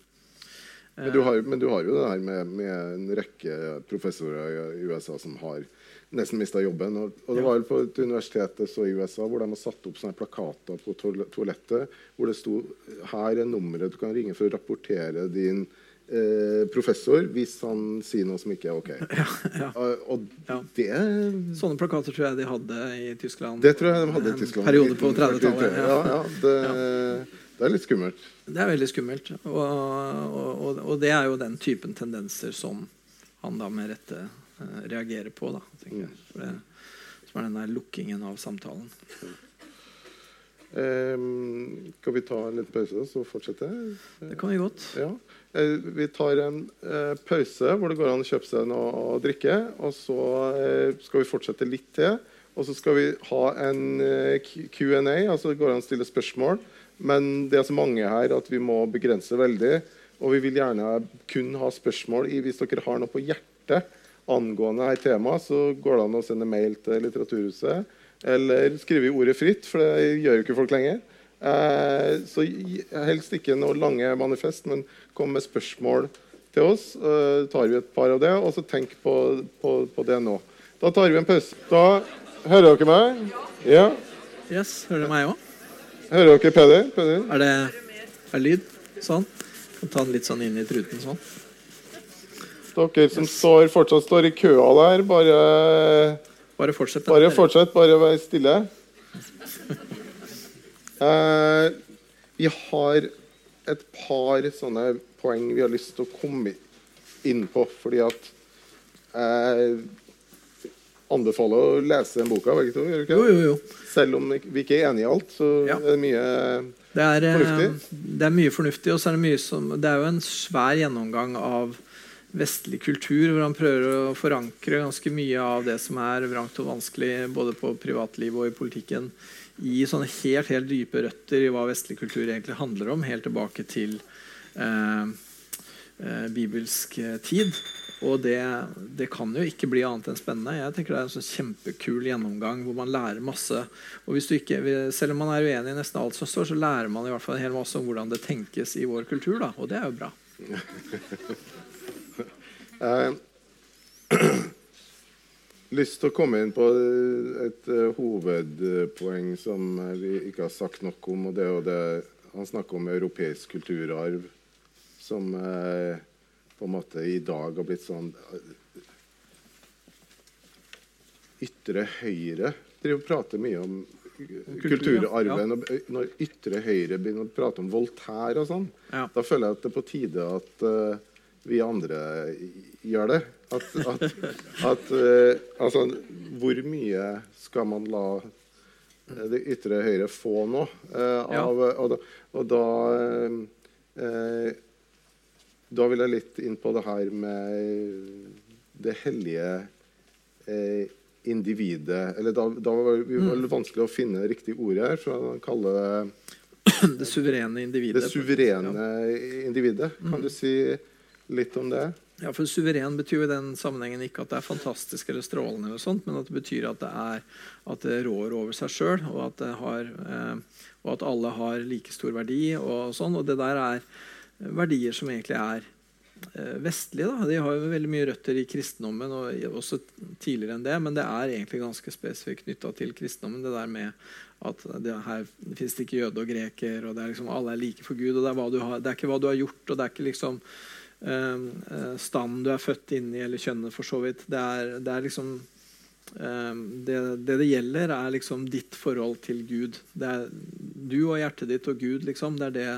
Men du, har, men du har jo det her med, med en rekke professorer i USA som har nesten mista jobben. Og, og det var vel på et universitet i USA hvor de har satt opp sånne plakater på toalettet hvor det sto her er nummeret du kan ringe for å rapportere din eh, professor hvis han sier noe som ikke er ok. ja, ja. Og, og det Sånne plakater tror jeg de hadde i Tyskland. Det tror jeg de hadde i En Tyskland. periode på 30-tallet, ja. Ja, ja, det, det er litt skummelt. Det er veldig skummelt. Og, og, og, og det er jo den typen tendenser som han da med rette eh, reagerer på. da, jeg. For det, som er den der lukkingen av samtalen. Ehm, skal vi ta en liten pause, så fortsette? Det kan vi godt. Ja. Eh, vi tar en uh, pause hvor det går an å kjøpe seg noe å drikke. Og så uh, skal vi fortsette litt til. Og så skal vi ha en uh, Q&A, altså det går an å stille spørsmål. Men det er så mange her at vi må begrense veldig. Og vi vil gjerne kun ha spørsmål i hvis dere har noe på hjertet angående et tema, så går det an å sende mail til Litteraturhuset. Eller skrive i ordet fritt, for det gjør jo ikke folk lenger. Eh, så helst ikke noe lange manifest, men kom med spørsmål til oss. Eh, tar vi et par av det, og så tenk på, på, på det nå. Da tar vi en pause. Da hører dere meg? Ja. Yes, Hører dere meg òg? Hører dere Peder? Peder? Er det er lyd? Sånn? Kan ta den litt sånn inn i truten sånn. Dere som står, fortsatt står i køa der, bare, Bare fortsett. bare fortsett. Bare vær stille. Eh, vi har et par sånne poeng vi har lyst til å komme inn på, fordi at jeg anbefaler å lese den boka, begge to. Gjør du ikke Jo, det? jo, jo. Selv om vi ikke er enige i alt, så Ja. er det mye Det er, eh, Fornuftig. det er mye fornuftig, og så er det mye som Det er jo en svær gjennomgang av vestlig kultur, hvor han prøver å forankre ganske mye av det som er vrangt og vanskelig både på privatlivet og i politikken, i sånne helt, helt dype røtter i hva vestlig kultur egentlig handler om, helt tilbake til eh, eh, bibelsk tid. Og det, det kan jo ikke bli annet enn spennende. Jeg tenker Det er en sånn kjempekul gjennomgang hvor man lærer masse. Og hvis du ikke, Selv om man er uenig i nesten alt som står, så lærer man i hvert fall en hel masse om hvordan det tenkes i vår kultur. Da. Og det er jo bra. Eh, lyst til å komme inn på et eh, hovedpoeng som vi ikke har sagt nok om. og det er jo det Han snakker om europeisk kulturarv som eh, på en måte i dag har blitt sånn Ytre høyre driver og prater mye om Kultur, ja. og Når ytre høyre begynner å prate om Voltaire og sånn, Ja. da føler jeg at det er på tide at eh, vi andre gjør det. At, at, at eh, Altså, hvor mye skal man la eh, det ytre høyre få nå? Av, Ja. og da, og da eh, eh, Da vil jeg litt inn på det her med det hellige eh, individet. Eller da, da var det Mm. var vanskelig å finne riktig ord her, for man kaller det Det suverene individet. det suverene individet. Mm. Kan du si litt om det? Ja, for Suveren betyr jo i den sammenhengen ikke at det er fantastisk eller strålende, eller sånt, men at det betyr at det, er, at det rår over seg sjøl, og, eh, og at alle har like stor verdi. Og sånn, og det der er verdier som egentlig er eh, vestlige. Da. De har jo veldig mye røtter i kristendommen, og også tidligere enn det, men det er egentlig ganske spesifikt knytta til kristendommen. Det der med at det her fins det ikke jøde og greker, og det er liksom, alle er like for Gud. og det er, har, det er ikke hva du har gjort, og det er ikke liksom standen du er født inn i, eller kjønnet, for så vidt. Det er, det er liksom eh, det, det det gjelder, er liksom ditt forhold til Gud. Det er du og hjertet ditt og Gud, liksom. Det er, det,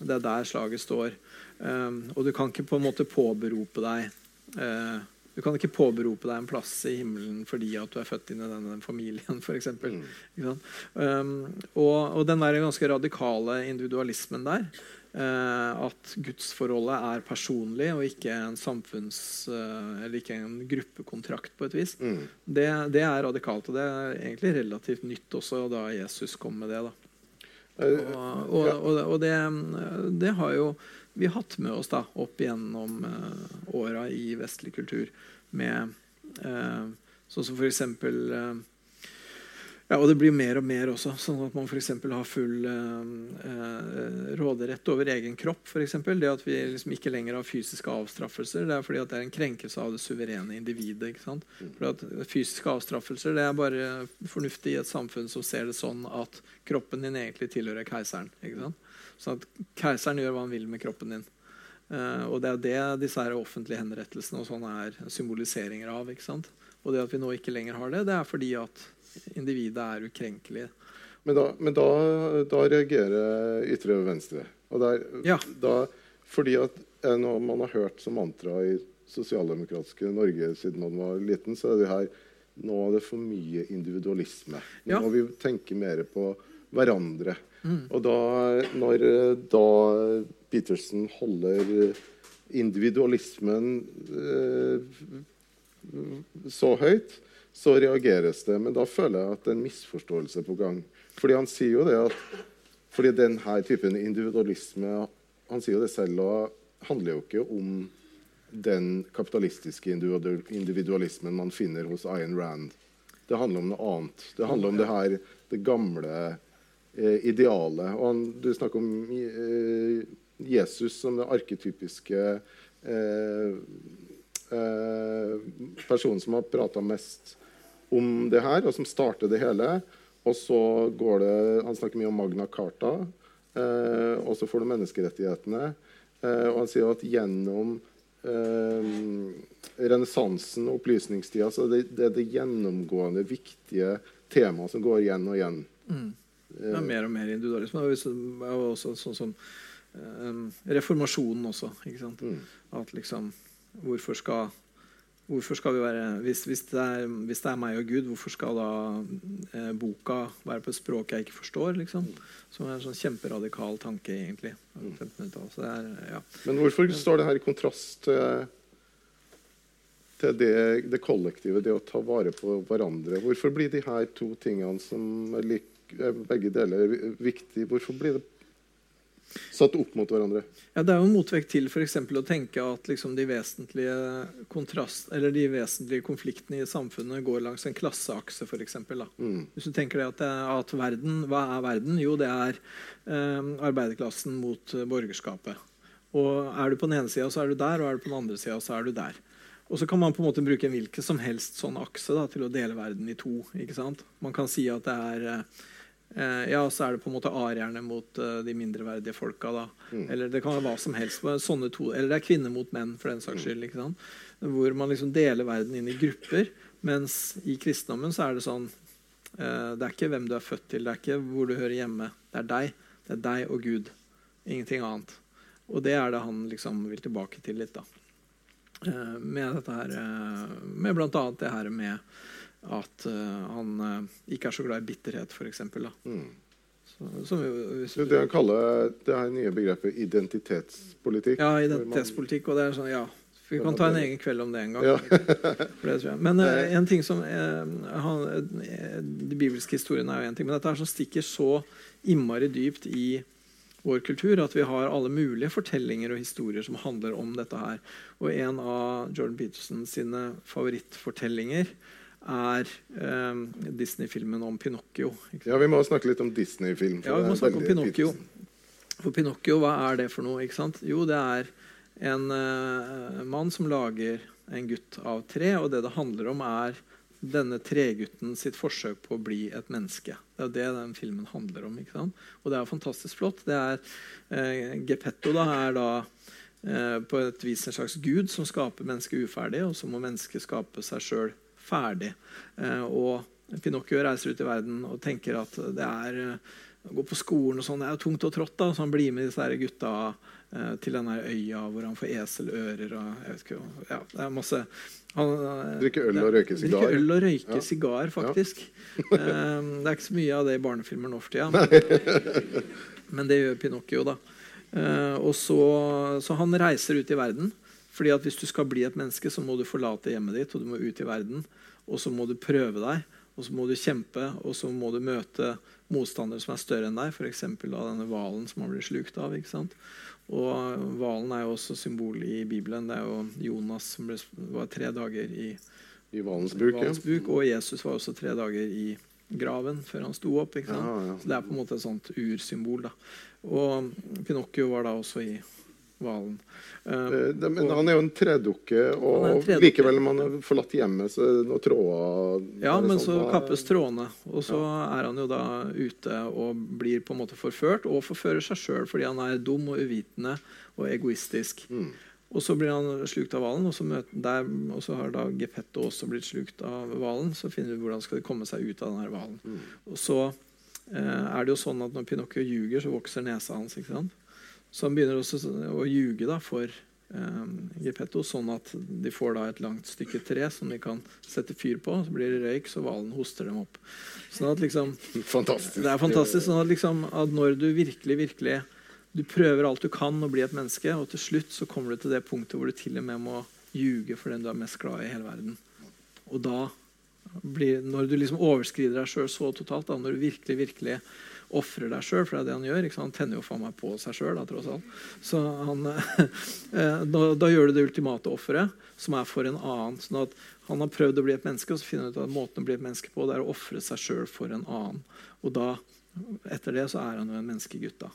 det er der slaget står. Eh, og du kan ikke på en måte påberope deg eh, Du kan ikke påberope deg en plass i himmelen fordi at du er født inn i denne familien, f.eks. Mm. Um, og, og den der ganske radikale individualismen der, uh, at gudsforholdet er personlig og ikke en samfunns... uh, eller ikke en gruppekontrakt, på et vis, Mm. det, det er radikalt. Og det er egentlig relativt nytt også da Jesus kom med det. da. Eh, Og, og, og, og det, det har jo vi hatt med oss da, opp gjennom uh, åra i vestlig kultur. Med eh, sånn som for eksempel eh, ja, og det blir mer og mer også. Sånn at man f.eks. har full eh, råderett over egen kropp. For eksempel. det at vi liksom ikke lenger har fysiske avstraffelser. Det er fordi at det er en krenkelse av det suverene individet. ikke sant? Fordi at Fysiske avstraffelser det er bare fornuftig i et samfunn som ser det sånn at kroppen din egentlig tilhører keiseren. ikke sant? Sånn at keiseren gjør hva han vil med kroppen din. Uh, og det er det disse her offentlige henrettelsene og sånne er symboliseringer av. ikke sant? Og det at vi nå ikke lenger har det, det er fordi at individet er ukrenkelig. Men, da, men da, da reagerer ytre venstre. Og der, Ja. da, fordi at når man har hørt som mantra i sosialdemokratiske Norge siden man var liten, så er det her nå er det for mye individualisme. Nå Ja. må vi tenke mer på hverandre. Mm. Og da, når da Peterson holder individualismen eh, så høyt, så reageres det. Men da føler jeg at det er en misforståelse på gang. Fordi han sier jo det at fordi denne typen individualisme Han sier jo det selv og handler jo ikke om den kapitalistiske individualismen man finner hos Ayn Rand. Det handler om noe annet. Det handler om det her, det gamle idealet. Og han, du snakker om eh, Jesus som den arketypiske eh, eh, personen som har prata mest om det her, og som starter det hele. Og så går det Han snakker mye om Magna Carta. Eh, og så får du menneskerettighetene. Eh, og han sier at gjennom eh, renessansen og opplysningstida så det, det er det gjennomgående viktige temaet som går igjen og igjen. Det er mer og mer individualisme. Det er også sånn som um, reformasjonen også. Ikke sant? Mm. At liksom Hvorfor skal, hvorfor skal vi være hvis, hvis, det er, hvis det er meg og Gud, hvorfor skal da eh, boka være på et språk jeg ikke forstår? liksom? Som er en sånn kjemperadikal tanke, egentlig. 1500-tallet. Så er, ja. Men hvorfor står det her i kontrast til, til det, det kollektive, det å ta vare på hverandre? Hvorfor blir de her to tingene som er like, er begge deler viktige, hvorfor blir det satt opp mot hverandre? Ja, Det er jo en motvekt til eksempel å tenke at liksom de, vesentlige kontrast, eller de vesentlige konfliktene i samfunnet går langs en klasseakse. For eksempel. Mm. Hvis du tenker at, det er, at verden, Hva er verden? Jo, det er eh, arbeiderklassen mot eh, borgerskapet. Og Er du på den ene sida, så er du der, og er du på den andre sida, så er du der. Og så kan man på en måte bruke en hvilken som helst sånn akse da, til å dele verden i to. ikke sant? Man kan si at det er eh, Ja, så er det på en måte arierne mot eh, de mindreverdige folka. da. Mm. Eller det kan være hva som helst. To, eller det er kvinner mot menn, for den saks skyld. ikke sant? Hvor man liksom deler verden inn i grupper. Mens i kristendommen så er det sånn eh, Det er ikke hvem du er født til, det er ikke hvor du hører hjemme. Det er deg. Det er deg og Gud. Ingenting annet. Og det er det han liksom vil tilbake til litt, da. Eh, med dette her eh, Med annet det her med at eh, han ikke er så glad i bitterhet, f.eks. Mm. Som Det det han kaller det her nye begrepet identitetspolitikk. Ja, identitetspolitikk. Og det er sånn, ja. Vi kan ta en egen kveld om det en gang. Ja. Det. Men uh, en ting som uh, han, uh, De bibelske historiene er jo en ting, men dette er som stikker så innmari dypt i vår kultur at vi har alle mulige fortellinger og historier som handler om dette her. Og en av Jordan Peterson sine favorittfortellinger er eh, Disney-filmen om Pinocchio. ja, vi må snakke litt om Disney-film. Ja, vi må snakke om Pinocchio. Peterson. For Pinocchio, hva er det for noe? ikke sant? Jo, det er en eh, mann som lager en gutt av tre, og det det handler om, er denne tregutten sitt forsøk på å bli et menneske. Det er det den filmen handler om. ikke sant? Og det er fantastisk flott. Det er, eh, Geppetto da, er da eh, på et vis en slags gud som skaper mennesket uferdig, og så må mennesket skape seg sjøl ferdig. Eh, og Pinocchio reiser ut i verden og tenker at det er eh, å gå på skolen og sånn, det er jo tungt og trått. da, Så han blir med disse her gutta til denne øya hvor han får eselører og jeg vet ikke, ja, det er masse Drikke øl og røyke sigar. Drikke øl og røyke Ja. sigar, faktisk. Ja. det er ikke så mye av det i barnefilmer nå for tida. Men det gjør Pinocchio, da. Eh, og så, så han reiser ut i verden. Fordi at hvis du skal bli et menneske, så må du forlate hjemmet ditt og du må ut i verden. Og så må du prøve deg, og så må du kjempe, og så må du møte motstandere som er større enn deg, f.eks. denne hvalen som han blir slukt av. ikke sant? Og hvalen er jo også symbol i Bibelen. Det er jo Jonas som ble, var tre dager i I Valens buk. ja. Hvalens buk, og Jesus var også tre dager i graven før han sto opp. ikke sant? Ja, ja. Så Det er på en måte et sånt ursymbol. da. Og Pinocchio var da også i Eh, Eh, det- Men han er jo en tredukke, er og en tredukke. likevel om han har forlatt hjemmet, så er det noen tråder ja, er men sånn så da- kappes trådene, og så er han jo da ute og blir på en måte forført, og forfører seg sjøl fordi han er dum og uvitende og egoistisk. Mm. Og så blir han slukt av hvalen, og, så og så har da Geppetto også blitt slukt av hvalen. Så finner vi hvordan skal de komme seg ut av denne hvalen. Mm. Og så eh, er det jo sånn at når Pinocchio ljuger, så vokser nesa hans. ikke sant? Så han begynner også å ljuge da for eh, Geppetto, sånn at de får da et langt stykke tre som de kan sette fyr på. Så blir det røyk, så hvalen hoster dem opp. Sånn at liksom, Fantastisk. det er fantastisk. sånn at, liksom, at når du virkelig, virkelig du prøver alt du kan å bli et menneske, og til slutt så kommer du til det punktet hvor du til og med må ljuge for den du er mest glad i i hele verden. Og da blir, når du liksom overskrider deg sjøl så totalt, da, når du virkelig virkelig ofrer deg sjøl, for det er det han gjør? Han tenner jo faen meg på seg sjøl, tross alt. Så han, eh, da, da gjør du det ultimate offeret, som er for en annen. sånn at Han har prøvd å bli et menneske, og så finner han ut at måten å bli et menneske på det er å ofre seg sjøl for en annen. Og da, etter det så er han jo en menneskegutt. da.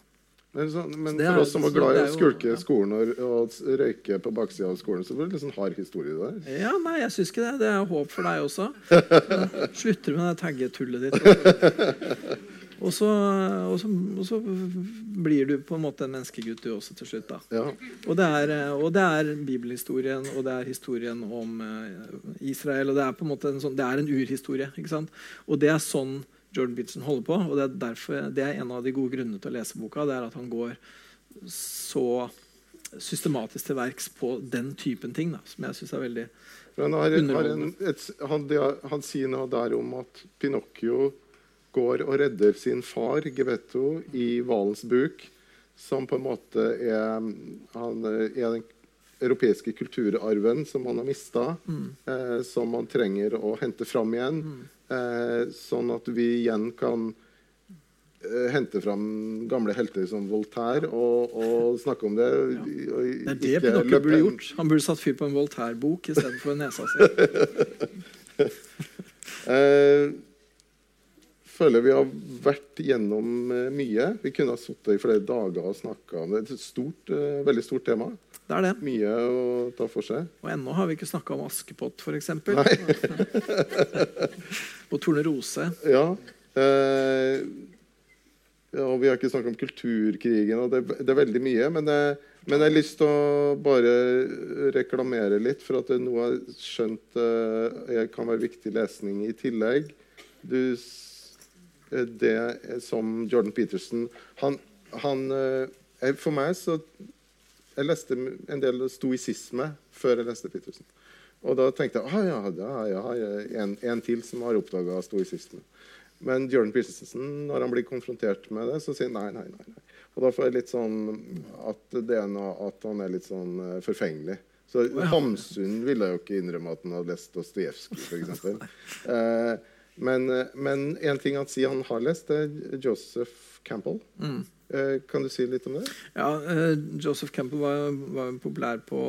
Men, så, men Så for oss som var glad i å skulke ja. skolen og, og røyke på baksida av skolen, så var det litt sånn hard historie der. Ja, nei, jeg syns ikke det. Det er håp for deg også. Slutter med det taggetullet ditt. Og så, og, så, og så blir du på en måte en menneskegutt du også til slutt. Ja. Og det, er, og det er bibelhistorien, og det er historien om eh, Israel. og Det er på en måte en sånn, det er en urhistorie. ikke sant? Og det er sånn Jordan Peterson holder på. Og det er, derfor, det er en av de gode grunnene til å lese boka. det er at han går så systematisk til verks på den typen ting, da, som jeg syns er veldig han, Underholdende. han, det, han sier noe der om at Pinocchio går og redder sin far, Gebetto, i hvalens buk, som på en måte er, han er den europeiske kulturarven som han har mista, eh, som han trenger å hente fram igjen, eh, sånn at vi igjen kan eh, hente fram gamle helter som Voltaire og, og snakke om det. Og, Det er det Pinocchio burde gjort. Han burde satt fyr på en Voltaire-bok istedenfor nesa si. Eh, føler vi har vært gjennom eh, mye. Vi kunne ha sittet i flere dager og snakka om det. Det er et stort, eh, veldig stort tema. Det er det. Mye å ta for seg. Og ennå har vi ikke snakka om Askepott, f.eks. Og Tornerose. Ja. Eh, ja, og vi har ikke snakket om kulturkrigen, og det, det er veldig mye. Men, jeg, men jeg har lyst til å bare reklamere litt for at det nå har skjønt eh, kan være viktig lesning i tillegg. Du, eh, det er som Jordan Peterson Han, han eh, For meg så Jeg leste en del stoisisme før jeg leste Peterson. Og da tenkte jeg ah, ja, ja, ja, en, en til som har oppdaga stoisisme. Men Jordan Peterson, når han blir konfrontert med det, så sier han nei, nei, nei. nei. Og da får jeg litt sånn at, det er noe, at han er litt sånn eh, forfengelig. Så Hamsun ville jo ikke innrømme at han hadde lest Dostojevskij, f.eks. Eh, men, eh, men en ting han sier han har lest, det er Joseph Campbell. Mm. kan du si litt om det? Ja, eh, Joseph Campbell var, var populær på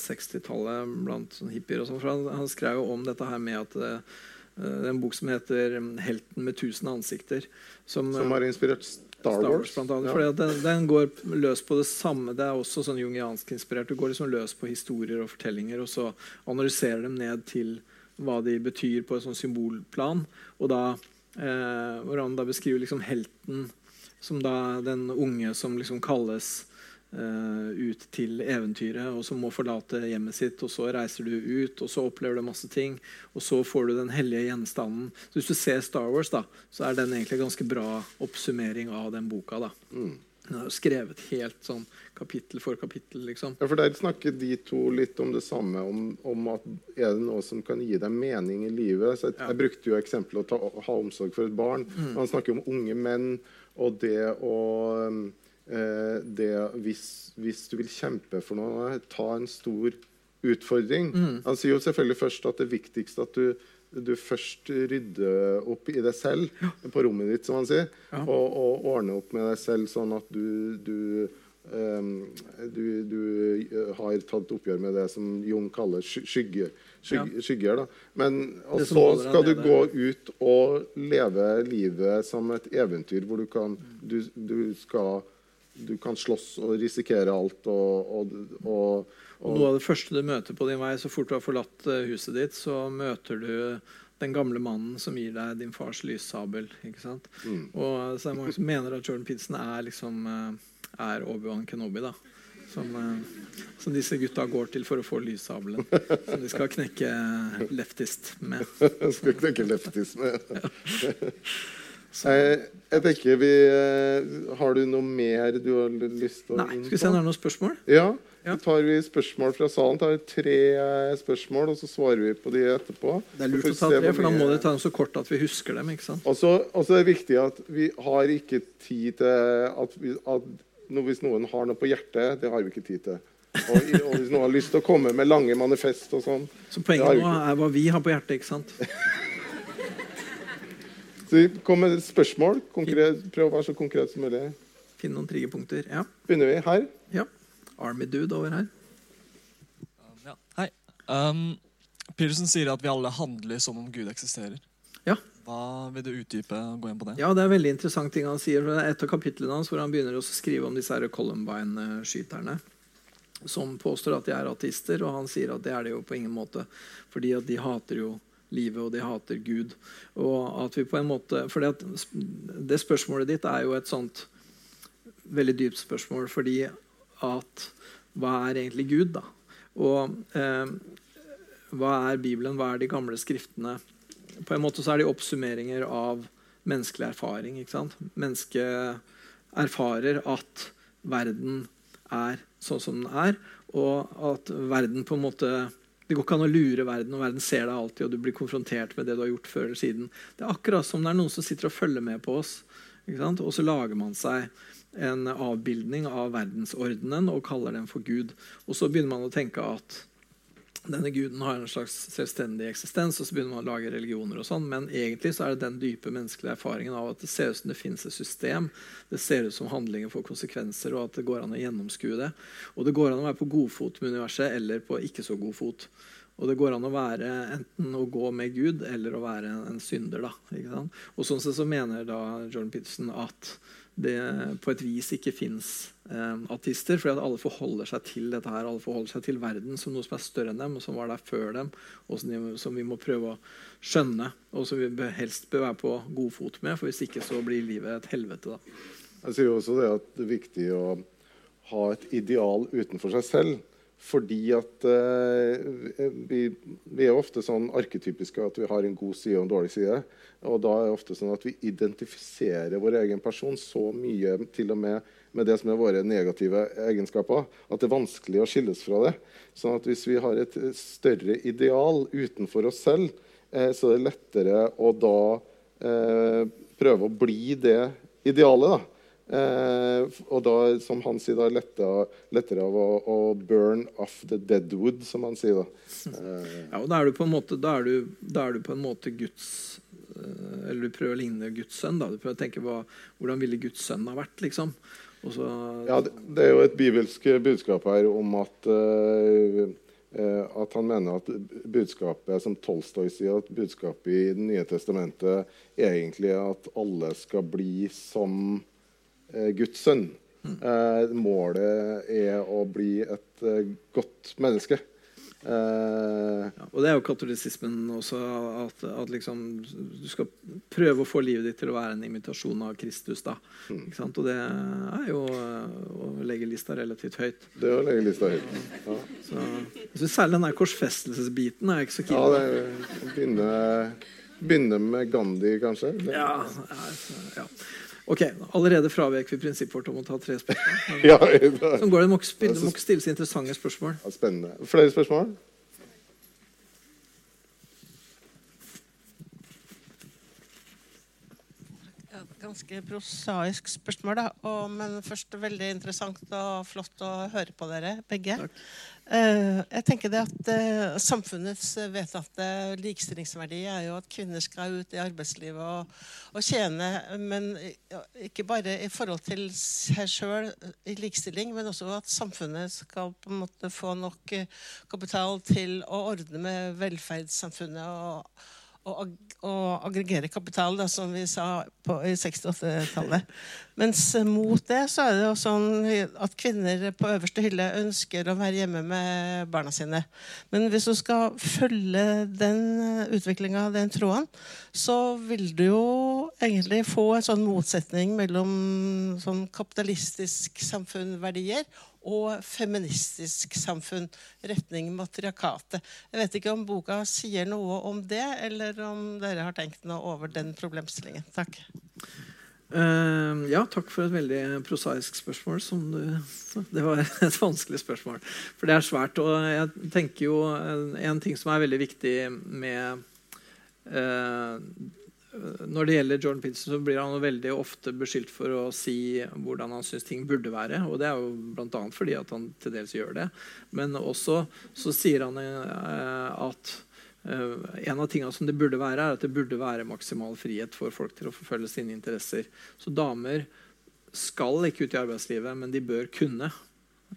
60-tallet blant sånn hippier. og sånt, for han, han skrev jo om dette her med at eh, det er en bok som heter 'Helten med tusen ansikter'. Som, Som har inspirert Star, Star Wars, Wars? blant annet. Ja. Fordi den, den går løs på det samme. Det er også sånn jungiansk inspirert. Du går liksom løs på historier og fortellinger, og så analyserer dem ned til hva de betyr på et sånn symbolplan. Og da eh, hvor da beskriver liksom helten som da den unge som liksom kalles eh, ut til eventyret, og som må forlate hjemmet sitt. og Så reiser du ut, og så opplever du masse ting. Og så får du den hellige gjenstanden. Så Hvis du ser Star Wars, da, så er den egentlig en ganske bra oppsummering av den boka. da. Mm. Den har skrevet helt sånn kapittel for kapittel. liksom. Ja, for Der snakker de to litt om det samme, om, om at er det noe som kan gi deg mening i livet. Så jeg, Ja. jeg brukte jo eksempelet å ta, ha omsorg for et barn. Han snakker om unge menn og det å eh, det hvis, hvis du vil kjempe for noe, ta en stor utfordring. Han sier jo selvfølgelig først at det viktigste at du du først rydder opp i deg selv på rommet ditt, som man sier, Ja. og, og ordner opp med deg selv sånn at du, du um, du, du eh, har tatt oppgjør med det som Jung kaller skygge, skygge, ja. skygger. Da. Men og så skal du gå ut og leve livet som et eventyr hvor du kan, du, du skal, du kan slåss og risikere alt. Og, og, og, Og noe av det første du møter på din vei, så fort du har forlatt eh, huset ditt, så møter du den gamle mannen som gir deg din fars lyssabel. ikke sant? Mm. Og så er det mange som mener at Jordan Peterson er liksom eh, er Obi-Wan Kenobi. da. Som, eh, som disse gutta går til for å få lyssabelen. Som de skal knekke leftist med. skal knekke Jeg, jeg tenker vi eh, Har du noe mer du har lyst til å Nei, skal vi se om det er noen spørsmål? Ja. Så tar vi spørsmål fra salen. tar vi tre eh, spørsmål, og så svarer vi på de etterpå. Det er lurt å ta tre, for da må de ta dem så kort at vi husker dem. ikke sant? Og så er det viktig at vi har ikke tid til at, vi, at Hvis noen har noe på hjertet, det har vi ikke tid til. Og, og hvis noen har lyst til å komme med lange manifest og sånn. Så poenget nå er hva vi har på hjertet. ikke sant? Så vi kom med spørsmål. Konkret, prøv å være så konkret som mulig. Finne noen triggerpunkter. Ja. Begynner vi her. ja. Army Dude over her. Ja. Hei. Um, Peterson sier at vi alle handler som om Gud eksisterer. Ja. Hva Vil du utdype gå inn på det? Ja, Det er veldig interessant ting han sier. det er Et av kapitlene hans hvor han begynner å skrive om disse Columbine-skyterne. Som påstår at de er ateister, og han sier at det er det jo på ingen måte. Fordi at de hater jo livet, og de hater Gud. Og at vi på en måte, fordi at Det spørsmålet ditt er jo et sånt veldig dypt spørsmål. Fordi at hva er egentlig Gud, da? Og eh, hva er Bibelen? Hva er de gamle skriftene? På en måte så er de oppsummeringer av menneskelig erfaring. ikke sant? Mennesket erfarer at verden er sånn som den er, og at verden på en måte Det går ikke an å lure verden, og verden ser deg alltid, og du blir konfrontert med det du har gjort før eller siden. Det er akkurat som det er noen som sitter og følger med på oss. Og så lager man seg en avbildning av verdensordenen og kaller den for Gud. Og så begynner man å tenke at denne guden har en slags selvstendig eksistens, og så begynner man å lage religioner og sånn, men egentlig så er det den dype menneskelige erfaringen av at det ser ut som det finnes et system, det ser ut som handlinger får konsekvenser, og at det går an å gjennomskue det. Og det går an å være på god fot med universet eller på ikke så god fot. Og det går an å være enten å gå med Gud eller å være en, en synder. da, ikke sant? Og sånn sett så mener da Jordan Peterson at det på et vis ikke fins eh, ateister, fordi at alle forholder seg til dette her, alle forholder seg til verden som noe som er større enn dem, og som var der før dem, og som, de, som vi må prøve å skjønne, og som vi helst bør være på god fot med, for hvis ikke så blir livet et helvete. da. Jeg sier jo også det at det er viktig å ha et ideal utenfor seg selv. Fordi at eh, vi, vi er ofte sånn arketypiske at vi har en god side og en dårlig side. Og da er det ofte sånn at vi identifiserer vår egen person så mye til og med med det som er våre negative egenskaper, at det er vanskelig å skilles fra det. Sånn at hvis vi har et større ideal utenfor oss selv, eh, så er det lettere å da eh, prøve å bli det idealet. da. Eh, og da, som han sier, da lettere, lettere av å, å burn off the deadwood, som han sier. da. Eh, Ja, og da er du på en måte, da er du, da er du på en måte Guds eh, Eller du prøver å ligne Guds sønn. da, Du prøver å tenke hva, hvordan ville Guds sønn ha vært, liksom. Så, ja, det, det er jo et bibelsk budskap her om at eh, eh, at han mener at budskapet som Tolstoy sier, at budskapet i Det nye testamentet er egentlig at alle skal bli som Guds sønn. Eh, målet er å bli et eh, godt menneske. Eh, Ja, og det er jo katolisismen også, at, at liksom, du skal prøve å få livet ditt til å være en imitasjon av Kristus. da, ikke sant? Og det er jo eh, å legge lista relativt høyt. det er å legge lista høyt. Ja. Så, jeg synes Særlig den der korsfestelsesbiten er jeg ikke så keen Ja, på. det er, begynne, begynne med Gandhi, kanskje. Ja, altså, ja. Ok, Allerede fravek vi prinsippet vårt om å ta tre spørsmål. ja, det er Sånn går det, Du må ikke stille så interessante spørsmål. spennende. Flere spørsmål? Ja, ganske prosaisk spørsmål, da. Og, men først veldig interessant og flott å høre på dere begge. Eh, jeg tenker det at eh, Samfunnets vedtatte likestillingsverdi er jo at kvinner skal ut i arbeidslivet og, og tjene, men ikke bare i forhold til seg sjøl i likestilling, men også at samfunnet skal på en måte få nok eh, kapital til å ordne med velferdssamfunnet. og og, å aggregere kapital, da, som vi sa på, i 68-tallet. Mens eh, mot det så er det jo sånn at kvinner på øverste hylle ønsker å være hjemme med barna sine. Men hvis du skal følge den utviklinga, den tråden, så vil du jo egentlig få en sånn motsetning mellom sånn kapitalistisk samfunnverdier og feministisk samfunn. Retning matriarkatet. Jeg vet ikke om boka sier noe om det, eller om dere har tenkt noe over den problemstillingen. Takk. Uh, ja, takk for et veldig prosaisk spørsmål. Du, det var et vanskelig spørsmål. For det er svært. Og jeg tenker jo en ting som er veldig viktig med uh, når det gjelder Jordan Peterson, så blir han veldig ofte beskyldt for å si hvordan han syns ting burde være. Og det er jo bl.a. fordi at han til dels gjør det. Men også så sier han uh, at Uh, en av tingene som det burde være, er at det burde være maksimal frihet for folk til å forfølge sine interesser. Så damer skal ikke ut i arbeidslivet, men de bør kunne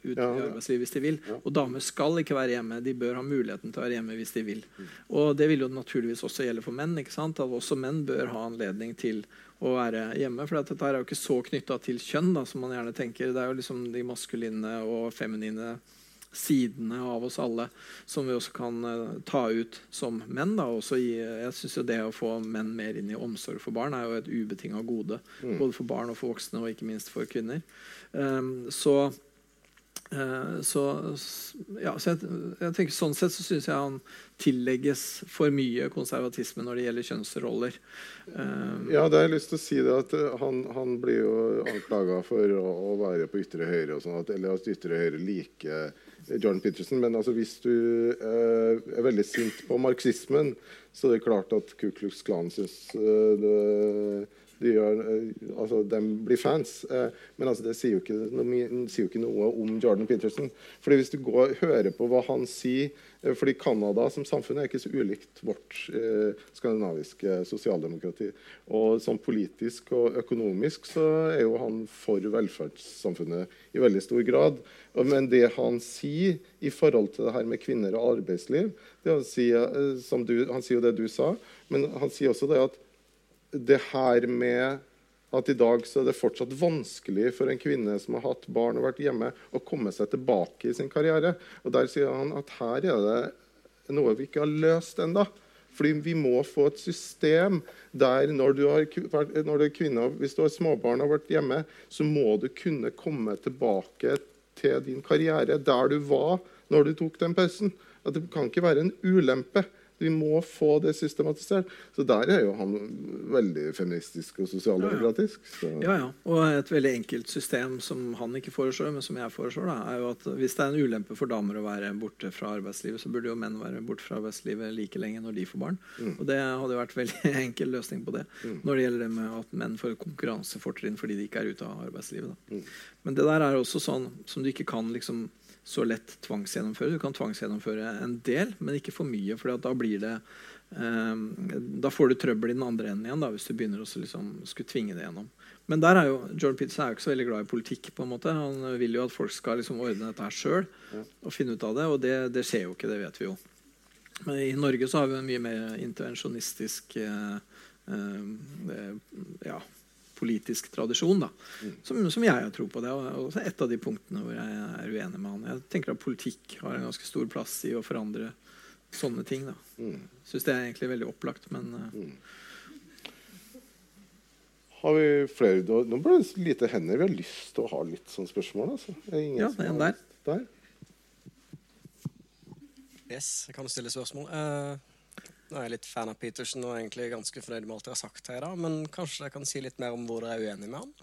ut ja, i arbeidslivet hvis de vil. Ja. Og damer skal ikke være hjemme. De bør ha muligheten til å være hjemme hvis de vil. Mm. Og det vil jo naturligvis også gjelde for menn. ikke sant? At også menn bør ha anledning til å være hjemme. For dette er jo ikke så knytta til kjønn da, som man gjerne tenker. Det er jo liksom de maskuline og feminine sidene av oss alle som vi også kan uh, ta ut som menn. Da. Også i, jeg synes jo Det å få menn mer inn i omsorg for barn er jo et ubetinga gode. Mm. Både for barn og for voksne, og ikke minst for kvinner. Um, så så, ja, så jeg, jeg, tenker Sånn sett så syns jeg han tillegges for mye konservatisme når det gjelder kjønnsroller. Um, ja, det har jeg lyst til å si det at Han, han blir jo anklaga for å, å, være på ytre høyre, og sånt eller at ytre høyre liker Jordan Peterson. Men altså, hvis du eh, er veldig sint på marxismen, så er det klart at Ku Klux Klan syns eh, det, de, gjør, eh, altså, de blir fans. Eh, men altså, det sier jo, ikke, noe, sier jo, ikke, noe om Jordan Peterson. Fordi Hvis du går hører på hva han sier Eh, fordi Canada som samfunn er ikke så ulikt vårt eh, skandinaviske sosialdemokrati. Og sånn politisk og økonomisk så er jo han for velferdssamfunnet i veldig stor grad. Men det han sier i forhold til det her med kvinner og arbeidsliv det si, eh, du, Han sier jo det du sa, men han sier også det at det her med at i dag så er det fortsatt vanskelig for en kvinne som har hatt barn og vært hjemme, å komme seg tilbake i sin karriere. Og Der sier han at her er det noe vi ikke har løst ennå. Fordi vi må få et system der når du, har, når du er kvinne, hvis du har småbarn og har vært hjemme, så må du kunne komme tilbake til din karriere der du var når du tok den pausen. At det kan ikke være en ulempe. Vi må få det systematisert. Så der er jo han veldig feministisk og sosialdemokratisk. Ja, ja. Og et veldig enkelt system som han ikke foreslår, men som jeg foreslår, da, er jo at hvis det er en ulempe for damer å være borte fra arbeidslivet, så burde jo menn være borte fra arbeidslivet like lenge når de får barn. Mm. Og det hadde vært veldig enkel løsning på det mm. når det gjelder det med at menn får konkurransefortrinn fordi de ikke er ute av arbeidslivet. Mm. Men det der er også sånn som du ikke kan liksom så lett tvangsgjennomføre. Du kan tvangsgjennomføre en del, men ikke for mye. For da blir det um, Da får du trøbbel i den andre enden igjen da, hvis du begynner å liksom, skulle tvinge det gjennom. Men der er jo, Jordan Peterson er jo ikke så veldig glad i politikk. på en måte. Han vil jo at folk skal liksom ordne dette her sjøl og finne ut av det. Og det, det, skjer jo ikke, det vet vi jo. Men i Norge så har vi en mye mer intervensjonistisk eh, eh, ja, politisk tradisjon da, mm. som, som, jeg har tro på. Det er også et av de punktene hvor jeg er uenig med han. Jeg tenker at politikk har en ganske stor plass i å forandre sånne ting. da. Mm. Syns det er egentlig veldig opplagt, men uh, mm. Har vi flere Nå ble det lite hender. Vi har lyst til å ha litt sånne spørsmål. Altså. ja, det er en der. der. Yes, jeg kan stille spørsmål. Uh, nå er jeg litt fan av Petersen og egentlig ganske fornøyd med alt dere har sagt her, da, men kanskje dere kan si litt mer om hvor dere er uenige med han?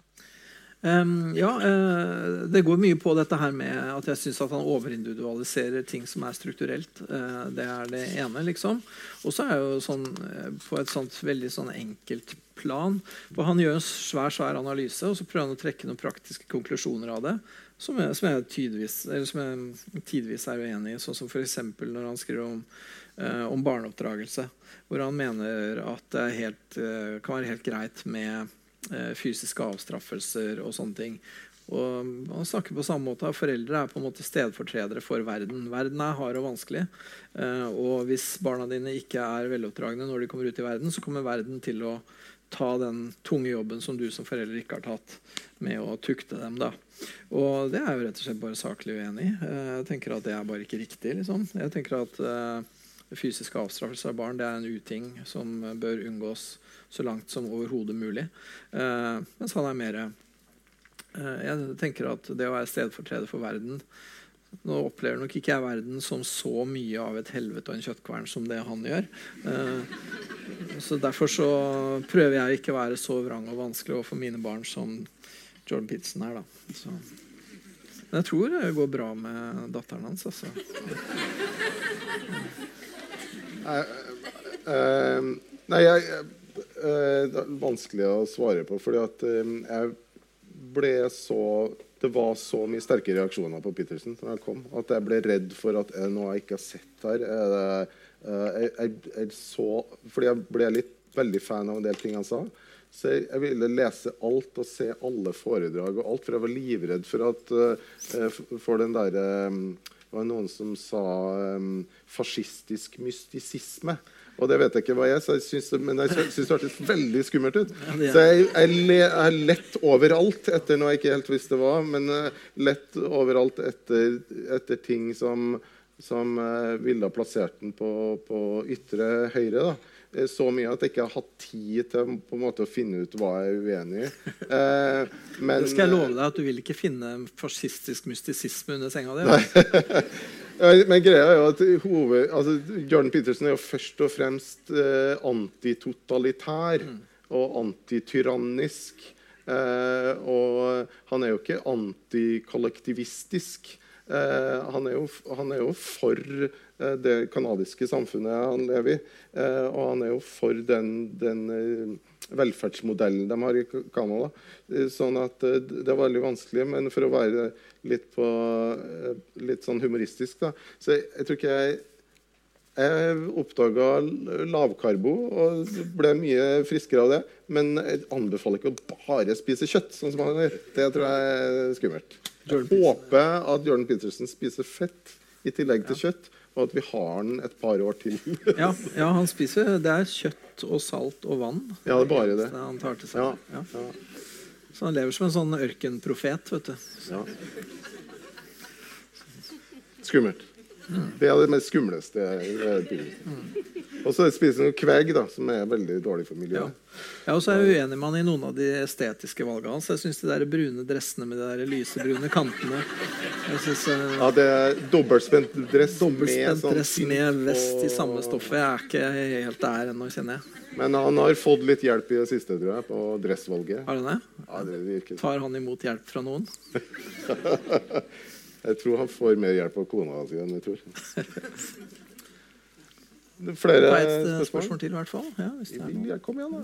Um, ja, uh, det går mye på dette her med at jeg syns han overindividualiserer ting som er strukturelt. Uh, det er det ene, liksom. Og så er jo sånn uh, på et sånt veldig sånn enkelt plan. For han gjør en svær svær analyse, og så prøver han å trekke noen praktiske konklusjoner av det. Som jeg, som jeg, tidvis, som jeg tidvis er uenig i. Sånn som f.eks. når han skriver om eh, om barneoppdragelse. Hvor han mener at det helt, eh, kan være helt greit med eh, fysiske avstraffelser og sånne ting. Og han snakker på samme måte Foreldre er på en måte stedfortredere for verden. Verden er hard og vanskelig. Eh, og hvis barna dine ikke er veloppdragne når de kommer ut i verden, så kommer verden til å ta den tunge jobben som du som forelder ikke har tatt, med å tukte dem. da. Og det er jo rett og slett bare saklig uenig i. Eh, jeg tenker at det er bare ikke riktig. liksom. Jeg tenker at uh, fysisk avstraffelse av barn det er en uting som bør unngås så langt som overhodet mulig. Eh, mens han er mer Eh, jeg tenker at det å være stedfortreder for verden Nå opplever nok ikke jeg verden som så mye av et helvete og en kjøttkvern som det han gjør. Eh, så Derfor så prøver jeg ikke å være så vrang og vanskelig overfor mine barn som Jordan Pitson er. da. Så. Men jeg tror det går bra med datteren hans. altså. Eh, nei, jeg, eh, det er vanskelig å svare på, fordi at eh, jeg ble så Det var så mye sterke reaksjoner på Peterson når jeg kom, at jeg ble redd for at er noe jeg ikke har sett her. Er eh, jeg, jeg, jeg så, fordi jeg ble litt veldig fan av en del ting han sa. Så jeg, jeg ville lese alt og se alle foredrag og alt, for jeg var livredd for at uh, for den derre Det var noen som sa um, fascistisk mystisisme. Og det vet jeg ikke hva jeg er, men jeg syns det hørtes veldig skummelt ut. Så jeg, jeg, le, jeg lett overalt etter noe jeg ikke helt visste hva, men uh, lett overalt etter, etter ting som, som uh, ville ha plassert den på, på ytre høyre. da. Eh, Så mye at jeg ikke har hatt tid til på en måte å finne ut hva jeg er uenig i. Eh, men, Det skal jeg love deg at du vil ikke finne fascistisk mystisisme under senga di. altså. Men greia er jo at hoved, altså, Jordan Peterson er jo først og fremst eh, antitotalitær og antityrannisk. Eh, og han er jo ikke antikollektivistisk. Eh, han, er jo, han er jo for eh, det canadiske samfunnet han lever i. Eh, og han er jo for den, den velferdsmodellen de har i Canada. Sånn at det er veldig vanskelig. Men for å være litt, på, litt sånn humoristisk, da Så jeg, jeg tror ikke jeg jeg oppdaga lavkarbo og ble mye friskere av det. Men jeg anbefaler ikke å bare spise kjøtt, sånn som han gjør. Det tror jeg er skummelt. Jeg håper at Jordan Peterson spiser fett i tillegg til kjøtt, og at vi har den et par år til. Ja, ja, han spiser Det er kjøtt og salt og vann ja, det er bare det. han tar til seg. Ja. Ja. Ja. Så han lever som en sånn ørkenprofet. vet du. Ja. Skummelt. Det er det mest skumleste. Og så spiser han kvegg, da, som er veldig dårlig for Ja. miljøet. Jeg er også uenig med han i noen av de estetiske valgene hans. Jeg syns de der brune dressene med de der lysebrune kantene Jeg synes, uh, Ja, det er dobbeltspent dress Dobbeltspent sånn dress med vest i samme stoffet. Jeg er ikke helt der ennå, kjenner jeg. Men han har fått litt hjelp i det siste, tror jeg, på dressvalget. Har han det? Ja, det virker. Tar han imot hjelp fra noen? Jeg tror han får mer hjelp av kona si enn jeg tror. Flere spørsmål? et eh, spørsmål? til, i hvert fall. Ja, hvis det er noe. Kom igjen, da.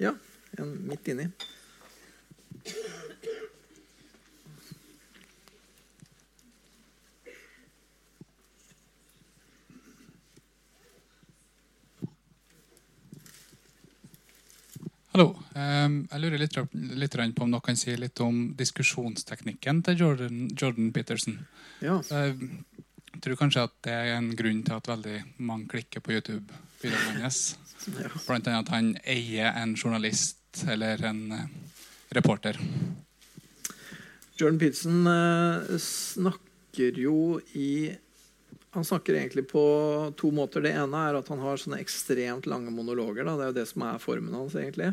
Ja, en midt inni. Hallo. Jeg lurer litt, litt på om dere kan si litt om diskusjonsteknikken til Jordan, Jordan Peterson. Ja. Jeg tror kanskje at det er en grunn til at veldig mange klikker på YouTube-videoene hans. ja. Blant annet at han eier en journalist eller en eh, reporter. Jordan Peterson eh, snakker jo i Han snakker egentlig på to måter. Det ene er at han har sånne ekstremt lange monologer. Da. Det er jo det som er formen hans. egentlig.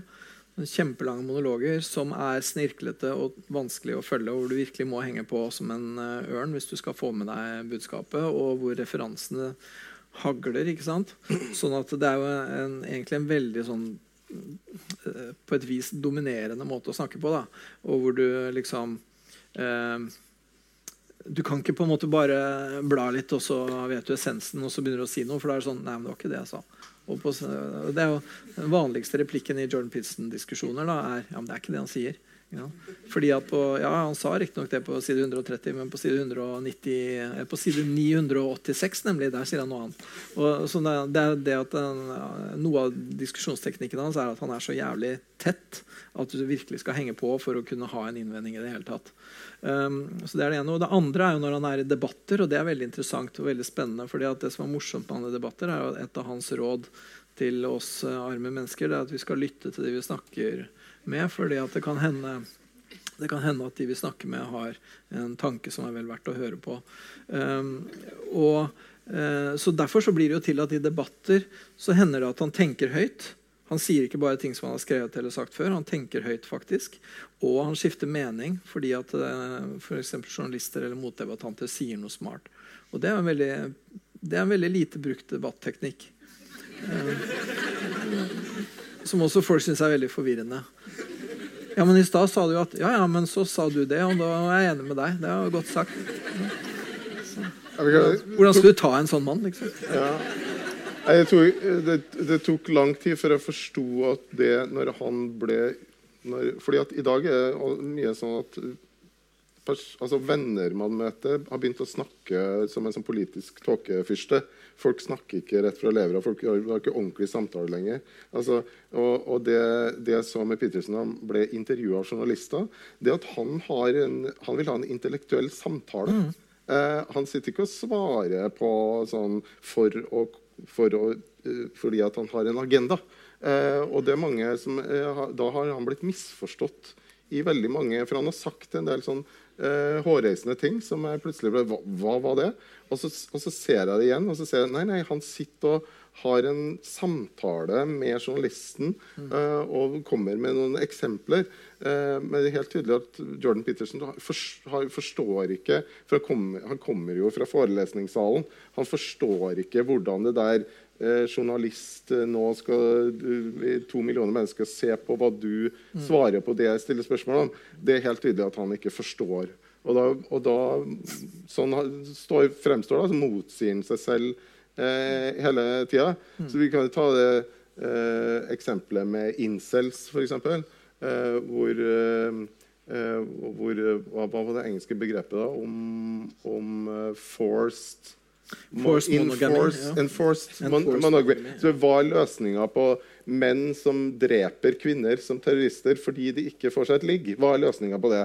Kjempelange monologer som er snirklete og vanskelig å følge, og hvor du virkelig må henge på som en eh, ørn hvis du skal få med deg budskapet, og hvor referansene hagler. ikke sant? Sånn at det er jo en, egentlig en veldig sånn eh, på et vis dominerende måte å snakke på. da, Og hvor du liksom eh, Du kan ikke på en måte bare bla litt, og så vet du essensen, og så begynner du å si noe. For da er det sånn Nei, men det var ikke det jeg sa. På, det er jo Den vanligste replikken i Jordan Pitson-diskusjoner er ja, men det er ikke det han sier. Ja. Fordi at på, ja, Han sa riktignok det på side 130, men på side, 190, eh, på side 986 nemlig, der sier han noe annet. Og, så det, er det at den, Noe av diskusjonsteknikken hans er at han er så jævlig tett at du virkelig skal henge på for å kunne ha en innvending i det hele tatt. Um, så Det er det ene. Og det andre er jo når han er i debatter, og det er veldig interessant og veldig spennende. fordi at det som er morsomt med han debatter, er jo et av hans råd til oss eh, arme mennesker, det er at vi skal lytte til de vi snakker med, fordi det kan hende det kan hende at de vi snakker med, har en tanke som er vel verdt å høre på. Um, og, uh, så Derfor så blir det jo til at i debatter så hender det at han tenker høyt. Han sier ikke bare ting som han har skrevet eller sagt før, han tenker høyt, faktisk. Og han skifter mening fordi at uh, f.eks. journalister eller motdebattanter sier noe smart. Og det er en veldig, er en veldig lite brukt debatteknikk. Eh, som også folk syns er veldig forvirrende. Ja, men I stad sa du jo at Ja, ja, men så sa du det, og da er jeg enig med deg. Det var godt sagt. Hvordan skal du ta en sånn mann? liksom? Ja. Tror det, det, tok lang tid før jeg forsto at det når han ble når, fordi at i dag er det mye sånn at pers, altså venner man møter, har begynt å snakke som en sånn politisk tåkefyrste. Folk snakker ikke rett fra levra. Folk har, ikke ordentlig samtale lenger. Altså, og, og det, det, Petersen, han ble intervjua av journalister, det at han, en, han, vil ha en intellektuell samtale. Mm. Eh, han sitter ikke og svarer på sånn for å for å, eh, fordi at han har en agenda. Eh, og det er mange som, eh, Da har han blitt misforstått i veldig mange For han har sagt en del sånn eh, hårreisende ting som jeg plutselig ble hva, hva var det? Og så, og så, ser jeg det igjen, og så ser jeg nei, nei, han sitter og har en samtale med journalisten mm. uh, og kommer med noen eksempler. Uh, men det er helt tydelig at Jordan Peterson for, forstår ikke For han kommer, han kommer, jo fra forelesningssalen. Han forstår ikke hvordan det der uh, journalist nå skal to millioner mennesker se på hva du mm. svarer på det jeg stiller spørsmål om. Det er helt tydelig at han ikke forstår. Og da, og da sånn står, fremstår da, så motsier han seg selv eh, hele tida. Mm. Så vi kan ta det eh, eksempelet med incels, f.eks. Eh, hvor, eh, eh, hvor hva, hva, var det engelske begrepet da? Om, om forced Forced Enforced, Ja. Enforced, monogamy. Så det var løsninga på menn som dreper kvinner som terrorister fordi de ikke får seg et ligg. Hva er løsninga på det?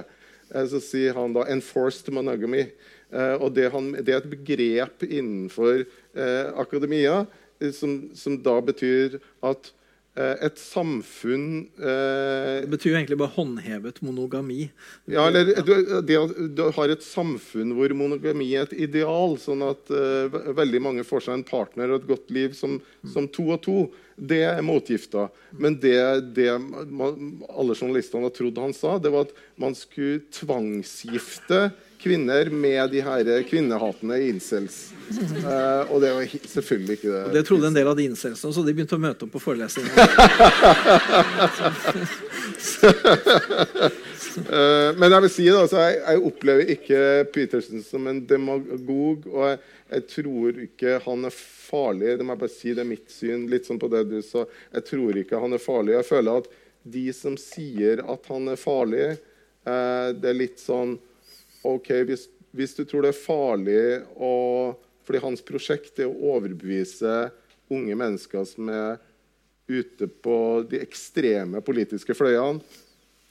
Eh, så sier han da 'enforced monogamy'. Eh, og det, han, det, er et begrep innenfor eh, akademia som, som, da betyr at et samfunn eh, Det betyr jo egentlig bare håndhevet monogami. Ja, eller du, det, du, har et samfunn hvor monogami er et ideal, sånn at eh, veldig mange får seg en partner og et godt liv som, som to og to. Det er motgifta. Men det, det man, alle journalistene har trodd han sa, det var at man skulle tvangsgifte kvinner med de her kvinnehatende incels. Eh, og det var selvfølgelig ikke det. Og det trodde en del av de incelsene, så de begynte å møte opp på forelesninger. uh, men jeg vil si det, altså, jeg, jeg, opplever ikke Petersen som en demagog. Og jeg, jeg, tror ikke han er farlig. Det må jeg bare si, det er mitt syn. litt sånn på det du sa. Jeg tror ikke han er farlig. Jeg føler at de som sier at han er farlig, eh, det er litt sånn ok, hvis, hvis, du tror det er farlig å, Fordi hans prosjekt er å overbevise unge mennesker som er ute på de ekstreme politiske fløyene,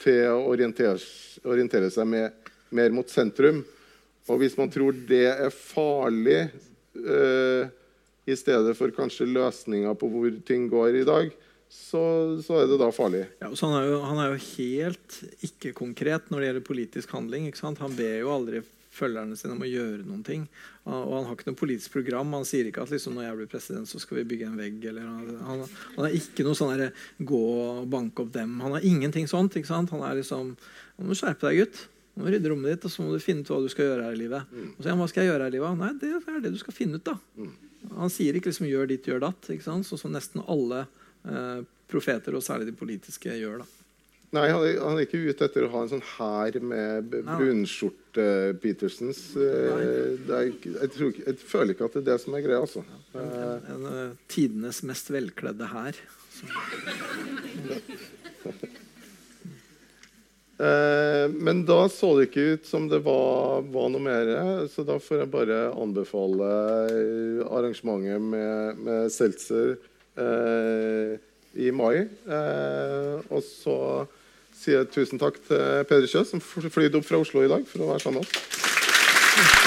til å orientere, orientere seg med, mer mot sentrum. Og hvis man tror det er farlig øh, i stedet for kanskje løsninger på hvor ting går i dag, så, så, er det da farlig. Ja, han, er jo, han, er jo, helt ikke-konkret når det gjelder politisk handling. Han ber jo aldri følgerne sine om å gjøre noen ting. Og han har ikke noe politisk program. Han sier ikke at liksom, når jeg blir president, så skal vi bygge en vegg. Eller, han, han er ikke noe sånn der, gå og banke opp dem. Han har ingenting sånt. Han er liksom Nå må du skjerpe deg, gutt. Nå må du rydde rommet ditt, og så må du finne ut hva du skal gjøre her i livet. Mm. Og så, han, hva skal jeg gjøre her i livet? Nei, det er det du skal finne ut, da. Mm. Han sier ikke liksom 'gjør ditt, gjør datt', sånn som nesten alle Eh, profeter, og særlig de politiske, gjør. da. Nei, han er, han er, ikke ute etter å ha en sånn hær med brunskjorte-Petersens. Eh, jeg, jeg, føler ikke at det er det som er greia. altså. En, en, en, tidenes mest velkledde hær. eh, men da så det ikke ut som det var, var, noe mer, så da får jeg bare anbefale arrangementet med, med Seltzer Eh, i mai. Eh, og så sier tusen takk til Peder Kjøs, som flydde opp fra Oslo i dag for å være sammen med oss.